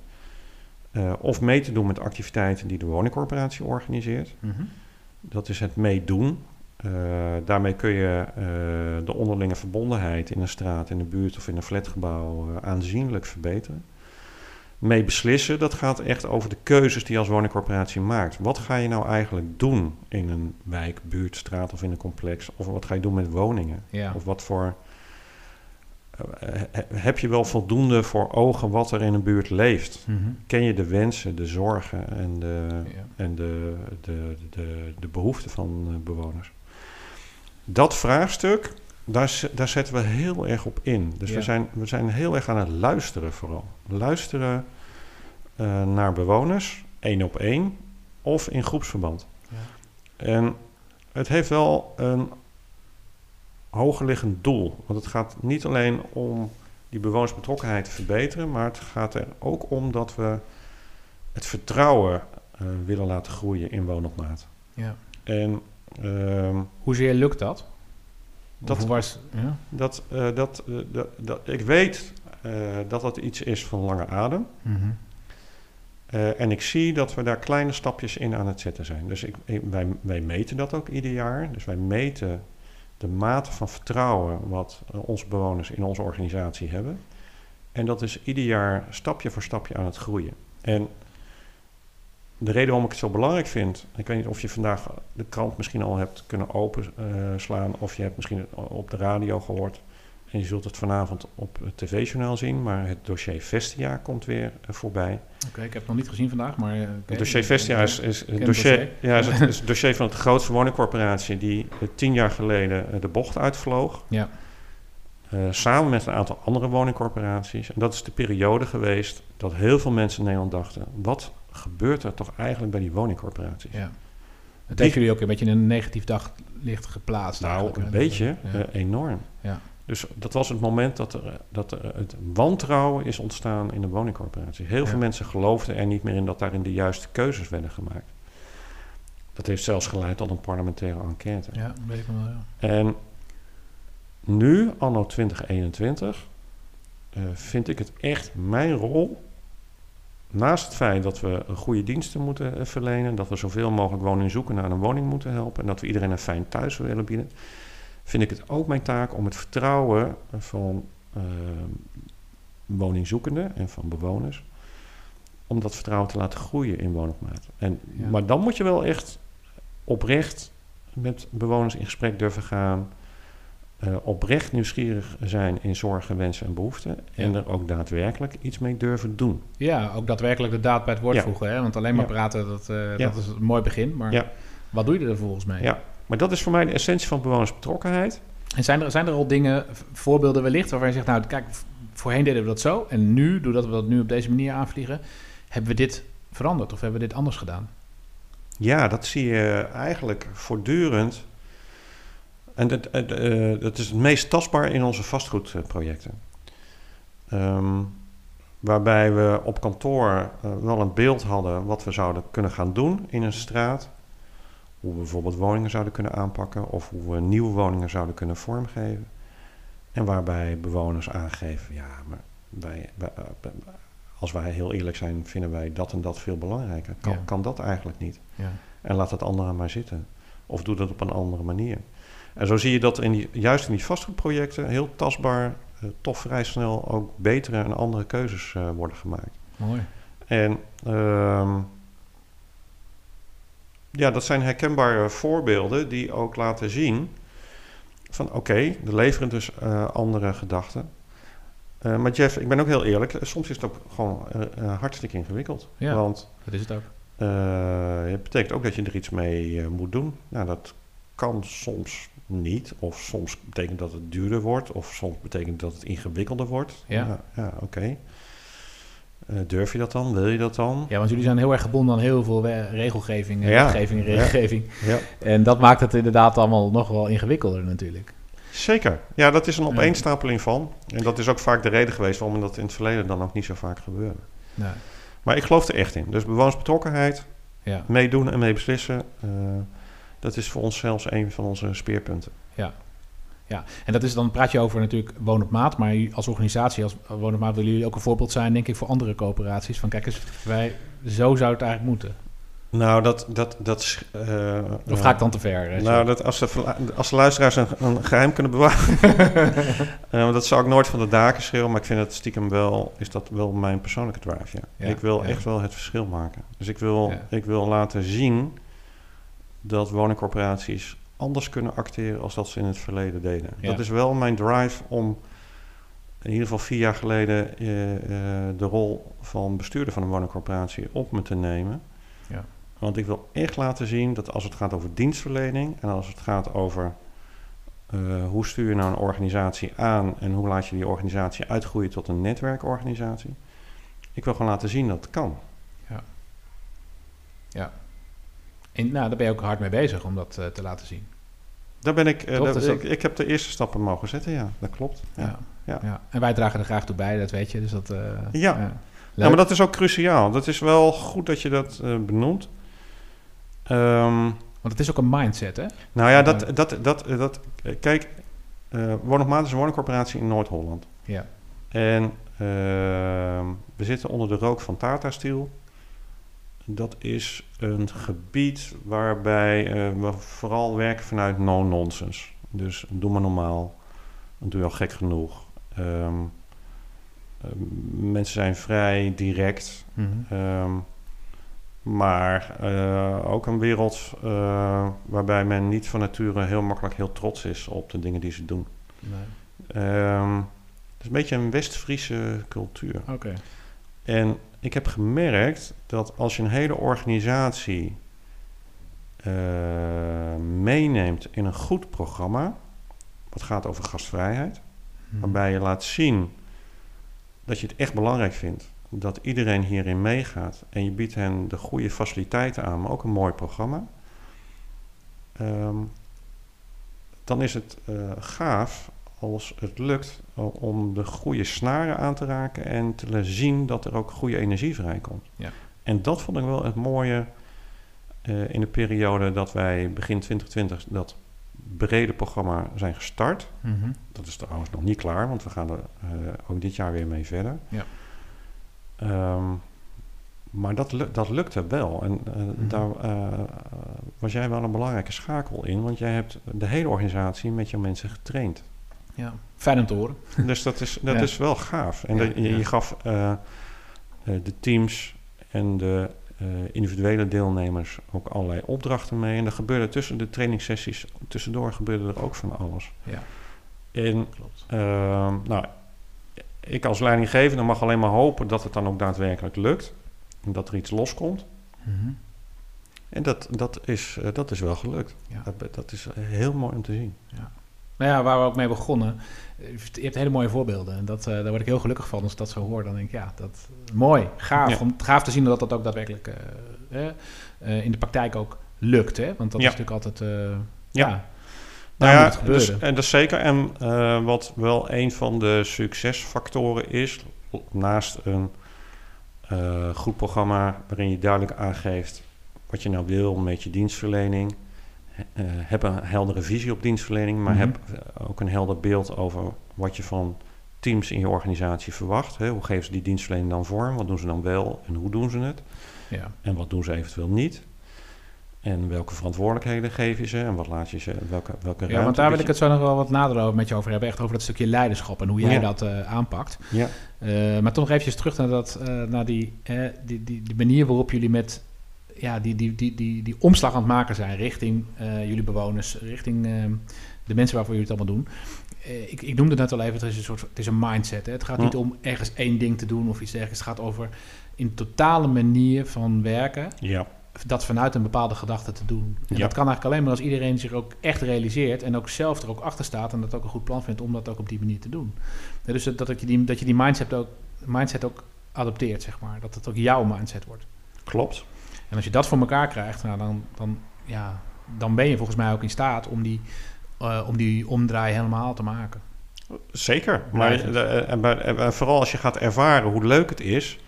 eh, of mee te doen met activiteiten die de woningcorporatie organiseert. Mhm. Dat is het meedoen. Eh, daarmee kun je eh, de onderlinge verbondenheid in een straat, in een buurt of in een flatgebouw aanzienlijk verbeteren. Mee beslissen, dat gaat echt over de keuzes die je als woningcorporatie maakt. Wat ga je nou eigenlijk doen in een wijk, buurt, straat of in een complex? Of wat ga je doen met woningen? Ja. Of wat voor. Eh, he- heb je wel voldoende voor ogen wat er in een buurt leeft? Mhm. Ken je de wensen, de zorgen en de, Ja. en de, de, de, de behoeften van eh, bewoners. Dat vraagstuk, daar, daar zetten we heel erg op in. Dus Ja. we, zijn, we zijn heel erg aan het luisteren vooral. Luisteren eh, naar bewoners, één op één, of in groepsverband. Ja. En het heeft wel een hogerliggend doel. Want het gaat niet alleen om die bewonersbetrokkenheid te verbeteren, maar het gaat er ook om dat we het vertrouwen eh, willen laten groeien in woon op maat. Ja. En ehm, Hoezeer lukt dat? Dat- was, ja? dat, eh, dat, eh, dat, dat, ik weet dat dat iets is van lange adem. Mhm. Eh, en ik zie dat we daar kleine stapjes in aan het zetten zijn. Dus ik, ik- wij, wij meten dat ook ieder jaar. Dus wij meten de mate van vertrouwen wat eh, onze bewoners in onze organisatie hebben. En dat is ieder jaar stapje voor stapje aan het groeien. En de reden waarom ik het zo belangrijk vind, ik weet niet of je vandaag de krant misschien al hebt kunnen openslaan, of je hebt misschien op de radio gehoord. En je zult het vanavond op het tv-journaal zien, maar het dossier Vestia komt weer eh, voorbij. Oké, ik heb het nog niet gezien vandaag, maar... eh. Het dossier Vestia is, is, dossier, dossier. Ja, is, het, is het dossier van het grootste woningcorporatie die eh, tien jaar geleden de bocht uitvloog. Ja. Samen met een aantal andere woningcorporaties. En dat is de periode geweest dat heel veel mensen in Nederland dachten... wat gebeurt er toch eigenlijk bij die woningcorporaties? Ja. Het heeft jullie ook een beetje in een negatief daglicht geplaatst. Nou, een beetje, Ja. enorm. Ja. Dus dat was het moment dat, er, dat er het wantrouwen is ontstaan in de woningcorporatie. Heel Ja. veel mensen geloofden er niet meer in dat daarin de juiste keuzes werden gemaakt. Dat heeft zelfs geleid tot een parlementaire enquête. ja, weet ik wel. Ja. En nu, anno 2021, eh, vind ik het echt mijn rol naast het feit dat we goede diensten moeten eh, verlenen, dat we zoveel mogelijk woningzoekenden aan een woning moeten helpen en dat we iedereen een fijn thuis willen bieden, vind ik het ook mijn taak om het vertrouwen van uh, woningzoekenden en van bewoners, om dat vertrouwen te laten groeien in woonmaat. En, Maar dan moet je wel echt oprecht met bewoners in gesprek durven gaan. Uh, oprecht nieuwsgierig zijn in zorgen, wensen en behoeften. En er ook daadwerkelijk iets mee durven doen. Ja, ook daadwerkelijk de daad bij het woord voegen. Hè? Want alleen maar praten, dat, uh, dat is een mooi begin. Maar wat doe je er volgens mij? Ja, maar dat is voor mij de essentie van bewonersbetrokkenheid. En zijn er, zijn er al dingen, voorbeelden wellicht, waarvan je zegt... nou, kijk, voorheen deden we dat zo... en nu, doordat we dat nu op deze manier aanvliegen... hebben we dit veranderd of hebben we dit anders gedaan? Ja, dat zie je eigenlijk voortdurend. En dat, uh, dat is het meest tastbaar in onze vastgoedprojecten. Um, waarbij we op kantoor uh, wel een beeld hadden wat we zouden kunnen gaan doen in een straat. Hoe we bijvoorbeeld woningen zouden kunnen aanpakken of hoe we nieuwe woningen zouden kunnen vormgeven. En waarbij bewoners aangeven, ja, maar wij, wij, als wij heel eerlijk zijn, vinden wij dat en dat veel belangrijker. Kan, kan dat eigenlijk niet. Ja. En laat het andere maar zitten. Of doe dat op een andere manier. En zo zie je dat in die, juist in die vastgoedprojecten heel tastbaar, uh, toch vrij snel ook betere en andere keuzes uh, worden gemaakt. Mooi. En uh, ja, dat zijn herkenbare voorbeelden die ook laten zien van oké, okay, er leveren dus uh, andere gedachten. Uh, maar Jeff, ik ben ook heel eerlijk, soms is het ook gewoon uh, hartstikke ingewikkeld. Ja, want, dat is het ook. het betekent ook dat je er iets mee moet doen. Nou, dat kan soms niet. Of soms betekent dat het duurder wordt. Of soms betekent dat het ingewikkelder wordt. Ja, ja, ja oké. Durf je dat dan? Wil je dat dan? Ja, want jullie zijn heel erg gebonden aan heel veel regelgeving, ja. wetgeving, regelgeving. Ja. En dat maakt het inderdaad allemaal nog wel ingewikkelder natuurlijk. Zeker. Ja, dat is een opeenstapeling van. En dat is ook vaak de reden geweest waarom dat in het verleden dan ook niet zo vaak gebeurde. Nee. Maar ik geloof er echt in. Dus bewonersbetrokkenheid, ja. meedoen en meebeslissen, uh, dat is voor ons zelfs een van onze speerpunten. Ja. Ja, en dat is dan praat je over natuurlijk woon op maat, maar als organisatie, als woon op maat, willen jullie ook een voorbeeld zijn, denk ik, voor andere coöperaties. Van kijk eens, wij, zo zou het eigenlijk moeten. Nou, dat... dat, dat uh, of ga ik dan te ver? Nou, dat als, de, als de luisteraars een, een geheim kunnen bewaren... uh, dat zou ik nooit van de daken schreeuwen... maar ik vind het stiekem wel... is dat wel mijn persoonlijke drive, ja. ik wil echt wel het verschil maken. Dus ik wil, ik wil laten zien... dat woningcorporaties anders kunnen acteren... als dat ze in het verleden deden. Dat is wel mijn drive om... in ieder geval vier jaar geleden... Uh, de rol van bestuurder van een woningcorporatie op me te nemen... Ja. Want ik wil echt laten zien dat als het gaat over dienstverlening en als het gaat over uh, hoe stuur je nou een organisatie aan en hoe laat je die organisatie uitgroeien tot een netwerkorganisatie. Ik wil gewoon laten zien dat het kan. Ja. Ja. En nou, daar ben je ook hard mee bezig om dat uh, te laten zien. Daar ben ik, uh, daar, ik, ik, heb de eerste stappen mogen zetten, ja, dat klopt. Ja. Ja. En wij dragen er graag toe bij, dat weet je. Dus dat, ja. ja, maar dat is ook cruciaal. Dat is wel goed dat je dat benoemt. Um, Want het is ook een mindset, hè? Nou ja, dat, dat, dat, dat, kijk, uh, is een woningcorporatie in Noord-Holland. Ja. En uh, we zitten onder de rook van Tata Steel. Dat is een gebied waarbij uh, we vooral werken vanuit no-nonsense. Dus doe maar normaal, dan doe je al gek genoeg. Um, mensen zijn vrij direct. Mm -hmm. Maar uh, ook een wereld uh, waarbij men niet van nature heel makkelijk heel trots is op de dingen die ze doen. Nee. Um, het is een beetje een West-Friese cultuur. Oké. En ik heb gemerkt dat als je een hele organisatie uh, meeneemt in een goed programma, wat gaat over gastvrijheid, hmm. waarbij je laat zien dat je het echt belangrijk vindt dat iedereen hierin meegaat en je biedt hen de goede faciliteiten aan, maar ook een mooi programma, um, dan is het uh, gaaf als het lukt om de goede snaren aan te raken en te laten zien dat er ook goede energie vrijkomt. Ja. En dat vond ik wel het mooie uh, in de periode dat wij begin 2020 dat brede programma zijn gestart. Mm -hmm. Dat is trouwens nog niet klaar, want we gaan er uh, ook dit jaar weer mee verder. Ja. Um, maar dat, dat lukte wel. En eh, Mhm. daar eh, was jij wel een belangrijke schakel in, want jij hebt de hele organisatie met jouw mensen getraind. Ja. Fijn om te horen. Dus dat is, dat Ja. is wel gaaf. En Ja, dat- je, ja. je gaf eh, eh, de teams en de eh, individuele deelnemers ook allerlei opdrachten mee. En er gebeurde tussen de trainingssessies, tussendoor gebeurde er ook van alles. Ja. En Klopt. Nou, ik als leidinggevende mag alleen maar hopen dat het dan ook daadwerkelijk lukt. En dat er iets loskomt. Mhm. En dat, dat, is, dat is wel gelukt. Ja. Dat, dat is heel mooi om te zien. Nou ja, waar we ook mee begonnen. eh, Je hebt hele mooie voorbeelden. En dat, eh, daar word ik heel gelukkig van als ik dat zo hoor. Dan denk ik, ja, dat mooi. Gaaf. Ja. Om, gaaf te zien dat dat ook daadwerkelijk eh, in de praktijk ook lukt. Hè? Want dat Ja. is natuurlijk altijd... Ja. ja. Nou ja, dus, en dat is zeker. En wat wel een van de succesfactoren is, naast een goed programma waarin je duidelijk aangeeft wat je nou wil met je dienstverlening. Eh, heb een heldere visie op dienstverlening, maar Mhm. heb eh, ook een helder beeld over wat je van teams in je organisatie verwacht. Hè? Hoe geven ze die dienstverlening dan vorm? Wat doen ze dan wel en hoe doen ze het? ja. En wat doen ze eventueel niet? En welke verantwoordelijkheden geef je ze? En wat laat je ze? Welke, welke ja, want daar wil ik het zo nog wel wat nader over met je over hebben. Echt over dat stukje leiderschap en hoe jij Ja. dat eh, aanpakt. Ja. Maar toch nog eventjes terug naar, dat, naar die, die, die, die manier waarop jullie met ja, die, die, die, die, die omslag aan het maken zijn richting eh, jullie bewoners, richting eh, de mensen waarvoor jullie het allemaal doen. Eh, ik, ik noemde het net al even, het is een soort het is een mindset. Hè? Het gaat Ja. niet om ergens één ding te doen of iets dergelijks. Het gaat over in totale manier van werken, Ja. dat vanuit een bepaalde gedachte te doen. En Ja. dat kan eigenlijk alleen maar als iedereen zich ook echt realiseert en ook zelf er ook achter staat en dat ook een goed plan vindt om dat ook op die manier te doen. Dus dat, dat, je die, dat je die mindset ook, mindset ook adopteert, zeg maar. Dat het ook jouw mindset wordt. Klopt. En als je dat voor elkaar krijgt, nou, dan, dan, ja, dan ben je volgens mij ook in staat om die, eh, om die omdraai helemaal te maken. Zeker. Maar en en vooral als je gaat ervaren hoe leuk het is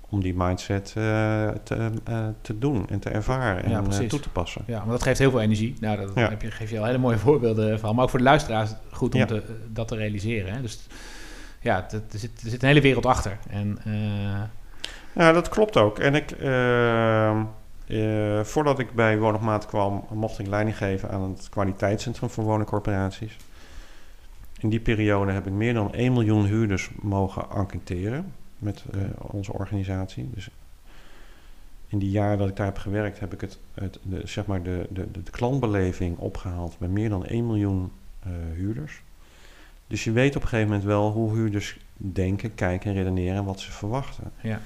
om die mindset eh, te, eh, te doen en te ervaren Ja, en eh, precies. toe te passen. Ja, maar dat geeft heel veel energie. Nou, dat Ja. heb je, geef je al hele mooie voorbeelden van. Maar ook voor de luisteraars goed om Ja. te, dat te realiseren. Hè? Dus ja, er, zit, er zit een hele wereld achter. En eh, Ja, dat klopt ook. En ik, ehm, eh, voordat ik bij Woon op Maat kwam, mocht ik leiding geven aan het kwaliteitscentrum voor woningcorporaties. In die periode heb ik meer dan 1 miljoen huurders mogen enquêteren met eh, onze organisatie. Dus in die jaren dat ik daar heb gewerkt, heb ik het, het de, zeg maar de, de, de, de klantbeleving opgehaald bij meer dan 1 miljoen eh, huurders. Dus je weet op een gegeven moment wel hoe huurders denken, kijken en redeneren en wat ze verwachten. ja,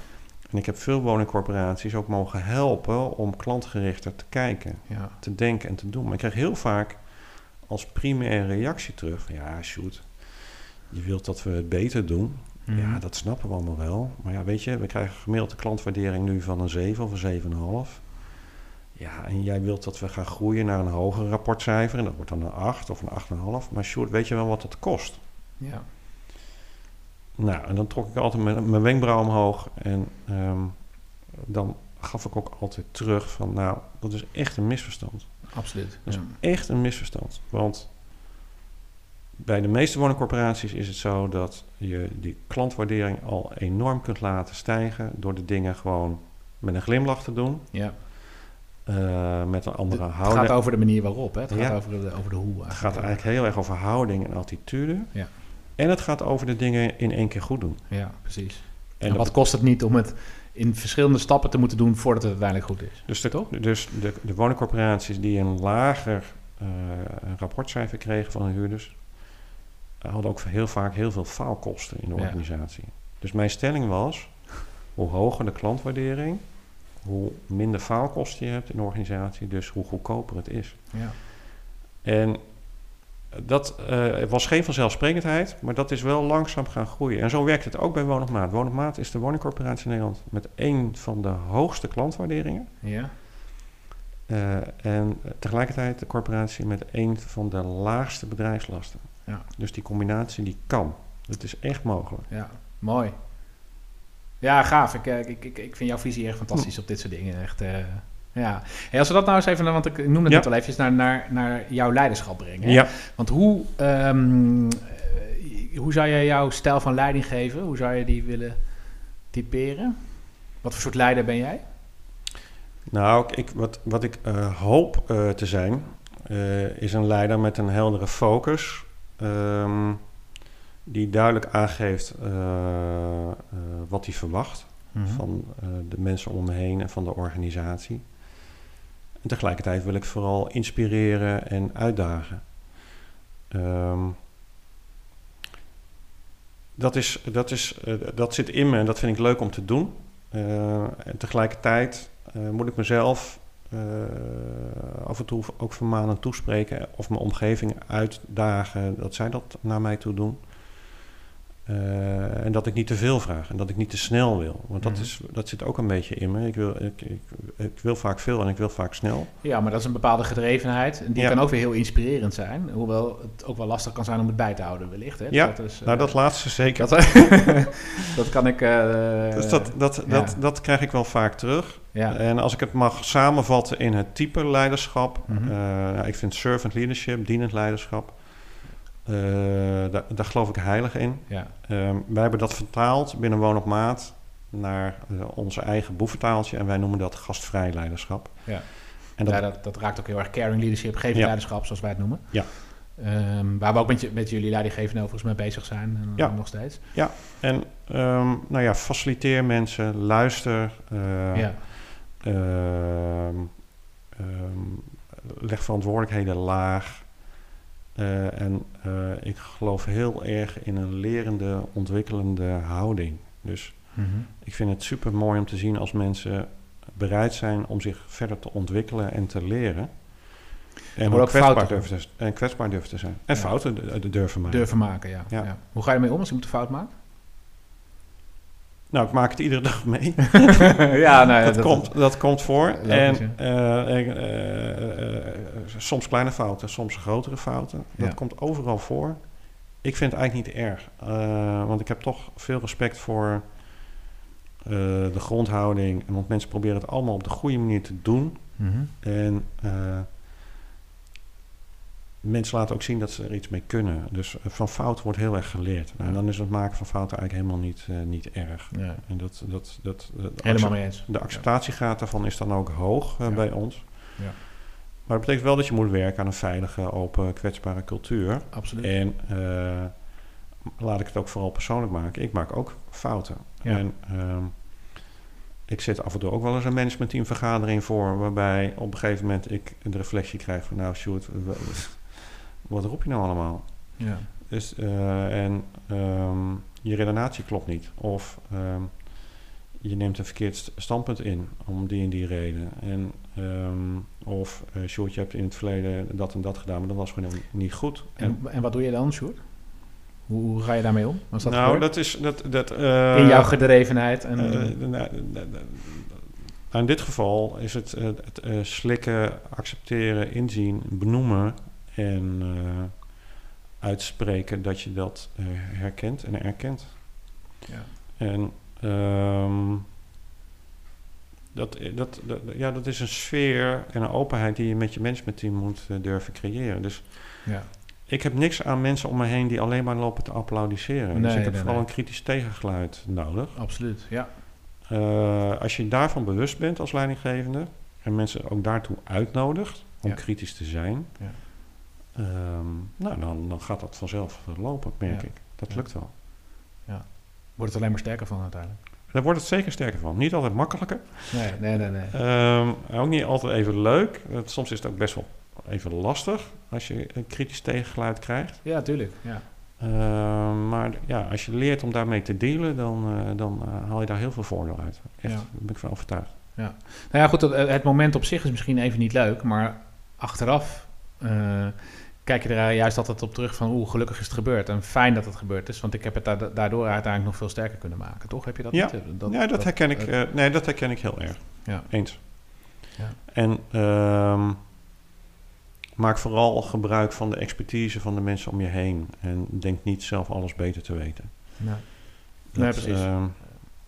En ik heb veel woningcorporaties ook mogen helpen om klantgerichter te kijken, ja, te denken en te doen. Maar ik krijg heel vaak als primaire reactie terug van ja, shoot, je wilt dat we het beter doen. Mhm. Ja, dat snappen we allemaal wel. Maar ja, weet je, we krijgen gemiddeld de klantwaardering nu van een 7 of een 7,5. Ja, en jij wilt dat we gaan groeien naar een hoger rapportcijfer. En dat wordt dan een 8 of een 8,5. Maar Sjoerd, weet je wel wat het kost? ja, Nou, en dan trok ik altijd mijn, mijn wenkbrauw omhoog. En ehm, dan gaf ik ook altijd terug van, nou, dat is echt een misverstand. absoluut. Dat is Ja. echt een misverstand. Want bij de meeste woningcorporaties is het zo dat je die klantwaardering al enorm kunt laten stijgen door de dingen gewoon met een glimlach te doen. Ja. eh, met een andere Het houding. gaat over de manier waarop. Hè? Het gaat Ja. over de, over de hoe. Het gaat eigenlijk heel erg over houding en attitude. Ja. En het gaat over de dingen in één keer goed doen. Ja, precies. En wat kost het niet om het in verschillende stappen te moeten doen voordat het uiteindelijk goed is? Dus de, Toch? dus de, de woningcorporaties die een lager eh, rapportcijfer kregen van hun huurders, hadden ook heel vaak heel veel faalkosten in de Ja. organisatie. Dus mijn stelling was, hoe hoger de klantwaardering, hoe minder faalkosten je hebt in de organisatie, dus hoe goedkoper het is. Ja. En dat eh, was geen vanzelfsprekendheid, maar dat is wel langzaam gaan groeien. En zo werkt het ook bij Woon op Maat. Woon op Maat is de woningcorporatie in Nederland met één van de hoogste klantwaarderingen. Ja. Eh, en tegelijkertijd de corporatie met een van de laagste bedrijfslasten. Ja. Dus die combinatie die kan. Het is echt mogelijk. Ja, mooi. Ja, gaaf. Ik, eh, ik, ik, ik vind jouw visie echt fantastisch op dit soort dingen. Echt, ja. Hey, als we dat nou eens even, want ik noemde het Ja. net al eventjes, naar, naar, naar jouw leiderschap brengen. hè? Ja. Want hoe, ehm, eh, hoe zou jij jouw stijl van leiding geven? Hoe zou je die willen typeren? Wat voor soort leider ben jij? Nou, ik, wat, wat ik uh, hoop uh, te zijn, uh, is een leider met een heldere focus. Um, die duidelijk aangeeft wat hij verwacht mm -hmm. van de mensen om me heen en van de organisatie. Tegelijkertijd wil ik vooral inspireren en uitdagen. Um, dat, is, dat, is, dat zit in me en dat vind ik leuk om te doen. en tegelijkertijd uh, moet ik mezelf af en toe ook vermanen toespreken of mijn omgeving uitdagen dat zij dat naar mij toe doen. Uh, en dat ik niet te veel vraag en dat ik niet te snel wil. Want dat, mm -hmm. is, dat zit ook een beetje in me. Ik wil, ik, ik, ik, wil vaak veel en ik wil vaak snel. Ja, maar dat is een bepaalde gedrevenheid. En die ja. kan ook weer heel inspirerend zijn. Hoewel het ook wel lastig kan zijn om het bij te houden, wellicht. Hè? Ja, dat is, uh, nou dat laatste zeker. Dat, dat kan ik... Uh, dus dat, dat, ja. dat, dat krijg ik wel vaak terug. Ja. En als ik het mag samenvatten in het type leiderschap. Mm -hmm. uh, ik vind servant leadership, dienend leiderschap. Uh, daar, daar, geloof ik heilig in. Ja. Um, wij hebben dat vertaald binnen Woon op Maat naar uh, onze eigen boeventaaltje. En wij noemen dat gastvrij leiderschap. Ja, en dat, ja, dat, dat raakt ook heel erg caring leadership, gevend ja. leiderschap, zoals wij het noemen. Ja. Um, waar we ook met, je, met jullie leidinggevenden overigens mee bezig zijn. En ja. nog steeds. Ja, en um, nou ja, faciliteer mensen, luister. Uh, ja. leg verantwoordelijkheden laag. Uh, en uh, ik geloof heel erg in een lerende, ontwikkelende houding. Dus mm-hmm. ik vind het super mooi om te zien als mensen bereid zijn om zich verder te ontwikkelen en te leren. En ook kwetsbaar, durven te, en kwetsbaar durven te zijn. En ja. fouten durven maken. Durven maken, ja. Ja. ja. Hoe ga je ermee om als je moet een fout maakt? Nou, ik maak het iedere dag mee. ja, nou, dat, dat, komt, dat komt voor. Logisch, en uh, uh, uh, soms kleine fouten, soms grotere fouten. Dat komt overal voor. Ik vind het eigenlijk niet erg. want ik heb toch veel respect voor de grondhouding. Want mensen proberen het allemaal op de goede manier te doen. Mm-hmm. En mensen laten ook zien dat ze er iets mee kunnen. Dus van fouten wordt heel erg geleerd. Nou, en dan is het maken van fouten eigenlijk helemaal niet, uh, niet erg. Ja. En dat, dat, dat, dat helemaal mee eens. De acceptatiegraad daarvan is dan ook hoog uh, ja. bij ons. Ja. Maar dat betekent wel dat je moet werken aan een veilige, open, kwetsbare cultuur. Absoluut. En uh, laat ik het ook vooral persoonlijk maken. Ik maak ook fouten. Ja. En ik zit af en toe ook wel eens een managementteamvergadering voor... waarbij op een gegeven moment ik de reflectie krijg van... nou, Sjoerd, wat roep je nou allemaal? Ja. Dus, uh, en um, je redenatie klopt niet. Of um, je neemt een verkeerd standpunt in om die en die reden. En, um, of, uh, Sjoerd, je hebt in het verleden dat en dat gedaan, maar dat was gewoon niet goed. En, en, en wat doe je dan, Sjoerd? Hoe, hoe, ga je daarmee om? Als dat nou, gebeurt? dat is... Dat, dat, uh, in jouw gedrevenheid? En, nou, in dit geval is het, het slikken, accepteren, inzien, benoemen en uh, uitspreken dat je dat uh, herkent en erkent. Ja. En um, dat, dat, dat, ja, dat is een sfeer en een openheid die je met je managementteam moet uh, durven creëren. Dus ja. ik heb niks aan mensen om me heen die alleen maar lopen te applaudisseren. Nee, dus ik heb nee, vooral nee. een kritisch tegengeluid nodig. Absoluut, ja. Uh, als je daarvan bewust bent als leidinggevende en mensen ook daartoe uitnodigt om Ja. kritisch te zijn, Ja. Ehm, nou, dan, dan gaat dat vanzelf eh, lopen, merk Ja. ik. Dat Ja. lukt wel. Wordt het alleen maar sterker van uiteindelijk. Daar wordt het zeker sterker van. Niet altijd makkelijker. Nee, nee, nee. nee. Ehm, ook niet altijd even leuk. Soms is het ook best wel even lastig als je een kritisch tegengeluid krijgt. Ja, tuurlijk. Ja. Ehm, maar ja, als je leert om daarmee te dealen, dan, eh, dan eh, haal je daar heel veel voordeel uit. Echt, Ja. daar ben ik van overtuigd. Nou ja, goed, het, het moment op zich is misschien even niet leuk, maar achteraf kijk je er juist altijd op terug van oeh, gelukkig is het gebeurd en fijn dat het gebeurd is, want ik heb het da- daardoor uiteindelijk nog veel sterker kunnen maken, toch? Heb je dat Ja. niet? ja, dat, herken ik, eh, eh, nee, dat herken ik heel erg. Ja. Eens. Ja. En ehm, maak vooral gebruik van de expertise van de mensen om je heen. En denk niet zelf alles beter te weten. nee. Dat, Nee, precies. ehm,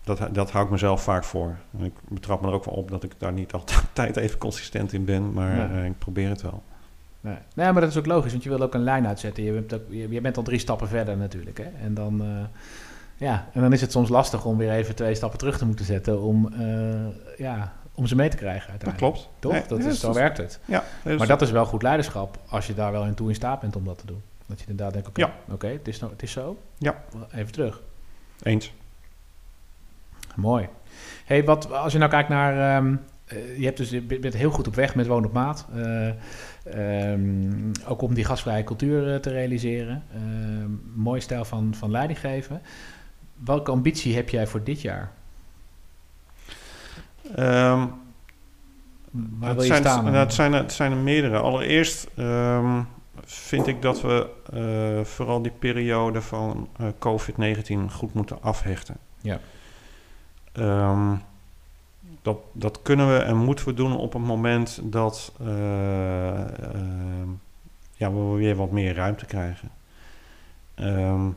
dat, dat hou ik mezelf vaak voor. En ik betrap me er ook wel op dat ik daar niet altijd even consistent in ben. Maar Ja. eh, ik probeer het wel. Nee. nee, maar dat is ook logisch, want je wil ook een lijn uitzetten. Je bent, ook, je, je bent al drie stappen verder natuurlijk. Hè? En dan, eh, Ja, en dan is het soms lastig om weer even twee stappen terug te moeten zetten om, eh, ja, om ze mee te krijgen Dat uiteindelijk. klopt. Toch? Nee, dat nee, is, zo dat werkt het. Ja, Maar dat is wel goed leiderschap als je daar wel in toe in staat bent om dat te doen. Dat je inderdaad denkt, oké, Ja. oké, het, is nou, het is zo. Ja. Even terug. eens. Mooi. Hey, wat, als je nou kijkt naar... ehm, eh, je hebt dus, je bent heel goed op weg met Woon op Maat. Eh, ehm, ook om die gastvrije cultuur eh, te realiseren. Mooi stijl van, van leiding geven. Welke ambitie heb jij voor dit jaar? Ehm, Waar wil je zijn, staan? nou, het, zijn, er- het zijn er meerdere. Allereerst ehm, vind ik dat we eh, vooral die periode van eh, COVID-19 goed moeten afhechten. Ja. Dat, dat kunnen we en moeten we doen op het moment dat eh, ehm, ja, we weer wat meer ruimte krijgen. Ehm,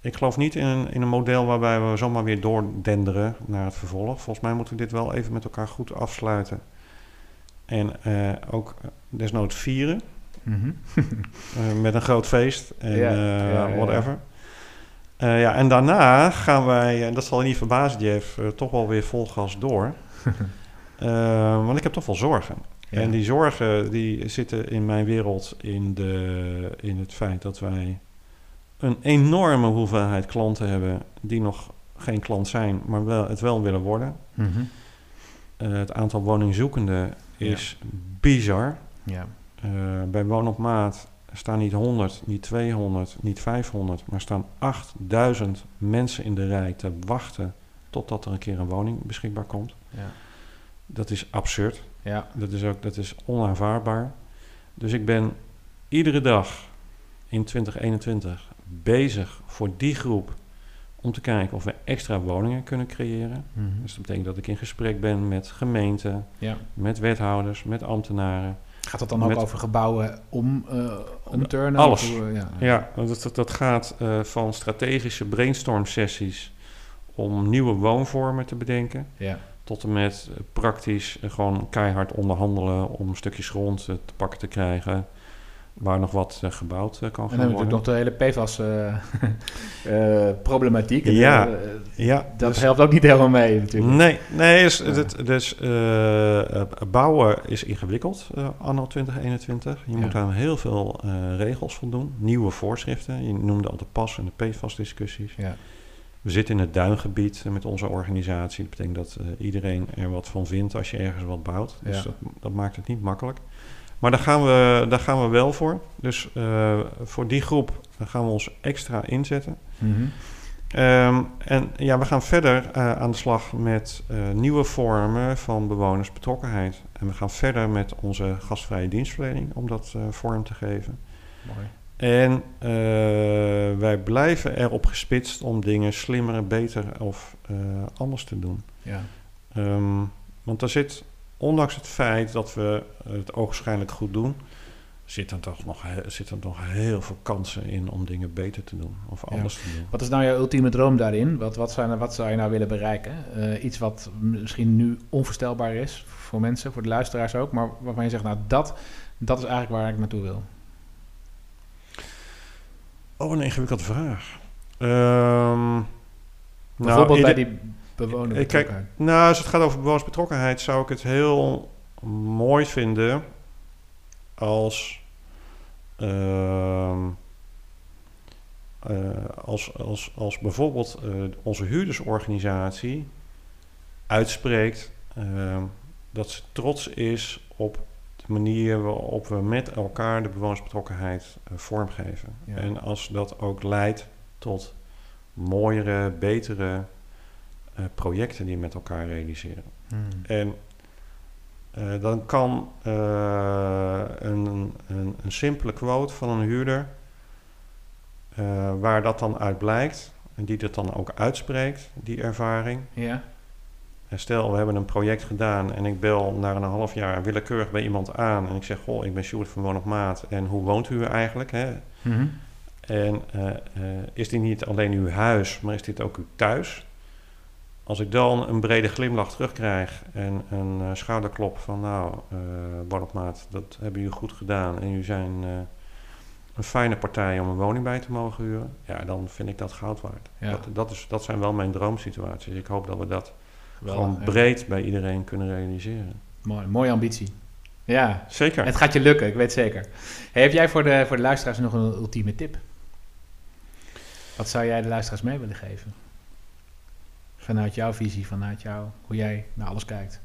ik geloof niet in een, in een model waarbij we zomaar weer doordenderen naar het vervolg. Volgens mij moeten we dit wel even met elkaar goed afsluiten. En eh, ook desnoods vieren. Mhm. eh, met een groot feest en ja, Eh, ja, en daarna gaan wij, en dat zal je niet verbazen, Jeff, eh, toch wel weer vol gas door. Eh, want ik heb toch wel zorgen. Ja. En die zorgen die zitten in mijn wereld in, de, in het feit dat wij een enorme hoeveelheid klanten hebben die nog geen klant zijn, maar wel, het wel willen worden. Mhm. Het aantal woningzoekenden is bizar. Ja. Bij Woon op Maat staan niet 100, niet 200, niet 500, maar staan 8000 mensen in de rij te wachten totdat er een keer een woning beschikbaar komt. Ja. Dat is absurd. Ja. Dat is ook dat is onaanvaardbaar. Dus ik ben iedere dag in 2021 bezig voor die groep om te kijken of we extra woningen kunnen creëren. Mhm. Dus dat betekent dat ik in gesprek ben met gemeenten, ja. met wethouders, met ambtenaren. Gaat dat dan ook Met- over gebouwen om, eh om turnen? Alles. Of eh, ja. Ja, want dat, dat, gaat eh, van strategische brainstorm sessies om nieuwe woonvormen te bedenken, Ja. tot en met praktisch gewoon keihard onderhandelen om stukjes grond te pakken te krijgen waar nog wat eh, gebouwd eh, kan En gaan dan hebben we worden. natuurlijk nog de hele PFAS-problematiek. Ja. eh, Ja, dat dus- helpt ook niet helemaal mee natuurlijk. Nee, nee dus, Ja. bouwen is ingewikkeld anno 2021. Je Ja. moet aan heel veel regels voldoen, nieuwe voorschriften. Je noemde al de PAS en de PFAS-discussies. Ja. We zitten in het duingebied met onze organisatie. Dat betekent dat iedereen er wat van vindt als je ergens wat bouwt. Dus Ja. dat, dat maakt het niet makkelijk. Maar daar gaan we, daar gaan we wel voor. Dus eh, voor die groep gaan we ons extra inzetten. Mhm. Ehm, en ja, we gaan verder eh, aan de slag met eh, nieuwe vormen van bewonersbetrokkenheid. En we gaan verder met onze gastvrije dienstverlening om dat vorm te geven. Mooi. En wij blijven erop gespitst om dingen slimmer, beter of anders te doen. Ja. Ehm, want er zit, ondanks het feit dat we het ogenschijnlijk goed doen, zitten toch nog, zitten nog heel veel kansen in om dingen beter te doen of Ja. anders te doen. Wat is nou jouw ultieme droom daarin? Wat, wat, zijn, wat zou je nou willen bereiken? Eh, iets wat misschien nu onvoorstelbaar is voor mensen, voor de luisteraars ook, maar waarvan je zegt, nou dat, dat is eigenlijk waar ik naartoe wil. Oh, een ingewikkelde vraag. Ehm, Bijvoorbeeld ieder- bij die bewoner. Ik kijk- Nou, als het gaat over bewonersbetrokkenheid, zou ik het heel mooi vinden als, ehm, eh, als, als, als bijvoorbeeld eh, onze huurdersorganisatie uitspreekt ehm, dat ze trots is op de manier waarop we met elkaar de bewonersbetrokkenheid eh, vormgeven. Ja. En als dat ook leidt tot mooiere, betere eh, projecten die met elkaar realiseren. Hmm. En eh, dan kan eh, een, een, een simpele quote van een huurder, waar dat dan uit blijkt, en die dat dan ook uitspreekt, die ervaring. Ja, En stel, we hebben een project gedaan en ik bel na een half jaar willekeurig bij iemand aan en ik zeg, goh, ik ben Sjoerd van Woon op Maat en hoe woont u eigenlijk? Hè? Mhm. En is dit niet alleen uw huis, maar is dit ook uw thuis? Als ik dan een brede glimlach terugkrijg en een eh, schouderklop van nou, eh Woon op Maat, dat hebben jullie goed gedaan en jullie zijn eh, een fijne partij om een woning bij te mogen huren, ja, dan vind ik dat goud waard. Ja. Dat, dat, is, dat zijn wel mijn droomsituaties. Ik hoop dat we dat gewoon ja. breed bij iedereen kunnen realiseren. Mooi, mooie ambitie. Ja, Zeker. het gaat je lukken, ik weet zeker. Hey, heb jij voor de, voor de luisteraars nog een ultieme tip? Wat zou jij de luisteraars mee willen geven? Vanuit jouw visie, vanuit jou, hoe jij naar alles kijkt.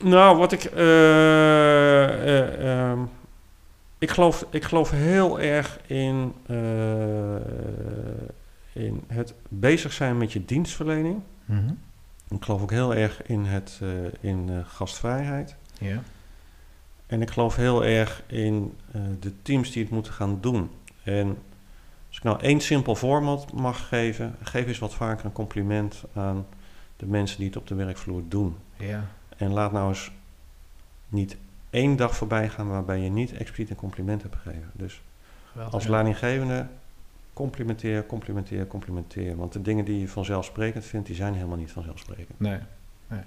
Nou, wat ik. eh, eh, ehm, ik, geloof, ik geloof heel erg in, eh, in het bezig zijn met je dienstverlening. Mhm. Ik geloof ook heel erg in, het, in gastvrijheid. Ja. En ik geloof heel erg in de teams die het moeten gaan doen. En ik nou één simpel voorbeeld mag geven, geef eens wat vaker een compliment aan de mensen die het op de werkvloer doen. Ja. En laat nou eens niet één dag voorbij gaan waarbij je niet expliciet een compliment hebt gegeven. Dus Geweldig. als leidinggevende, complimenteer, complimenteer, complimenteer. Want de dingen die je vanzelfsprekend vindt, die zijn helemaal niet vanzelfsprekend. Nee, nee.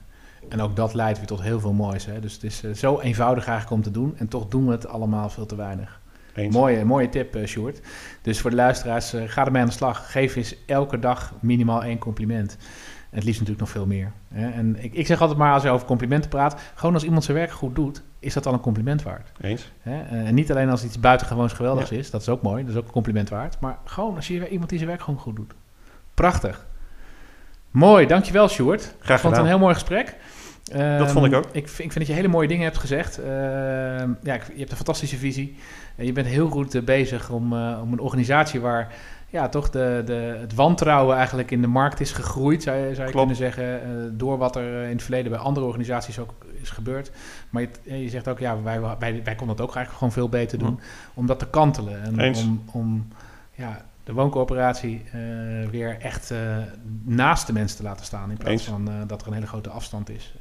En ook dat leidt weer tot heel veel moois. Hè? Dus het is eh, zo eenvoudig eigenlijk om te doen. En toch doen we het allemaal veel te weinig. Eens? Mooie, mooie tip, eh Sjoerd. Dus voor de luisteraars, eh, ga ermee aan de slag. Geef eens elke dag minimaal één compliment. En het liefst natuurlijk nog veel meer. Hè? En ik, ik zeg altijd maar, als je over complimenten praat... gewoon als iemand zijn werk goed doet, is dat al een compliment waard. Eens? Hè? Eh, En niet alleen als iets buitengewoons geweldigs is. Dat is ook mooi, dat is ook een compliment waard. Maar gewoon als je iemand die zijn werk gewoon goed doet. Prachtig. Mooi, dankjewel Sjoerd. Graag Ik vond het gedaan. een heel mooi gesprek. Dat vond ik Ehm, ook. Ik, vind- ik vind dat je hele mooie dingen hebt gezegd. Ehm, ja, ik- je hebt een fantastische visie. En je bent heel goed eh, bezig om, eh, om een organisatie waar ja, toch de, de, het wantrouwen eigenlijk in de markt is gegroeid, zou je, zou je Klopt. kunnen zeggen. eh, door wat er in het verleden bij andere organisaties ook is gebeurd. Maar je, je zegt ook, ja, wij, wij, wij konden dat ook eigenlijk gewoon veel beter doen. Om dat te kantelen. En Eens. om, om ja, de wooncoöperatie eh, weer echt eh, naast de mensen te laten staan. In plaats van eh, dat er een hele grote afstand is.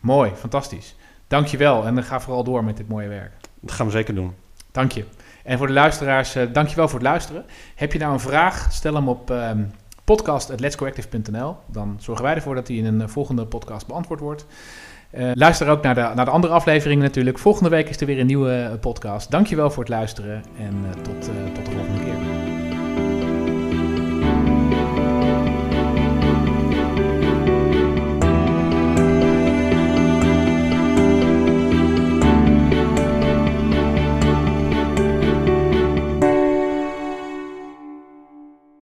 Mooi, fantastisch. Dankjewel en ga vooral door met dit mooie werk. Dat gaan we zeker doen. Dank je. En voor de luisteraars, dankjewel voor het luisteren. Heb je nou een vraag, stel hem op ehm podcast.letscoactive.nl. Dan zorgen wij ervoor dat die in een volgende podcast beantwoord wordt. Luister ook naar de, naar de andere afleveringen natuurlijk. Volgende week is er weer een nieuwe podcast. Dankjewel voor het luisteren en tot, tot de volgende.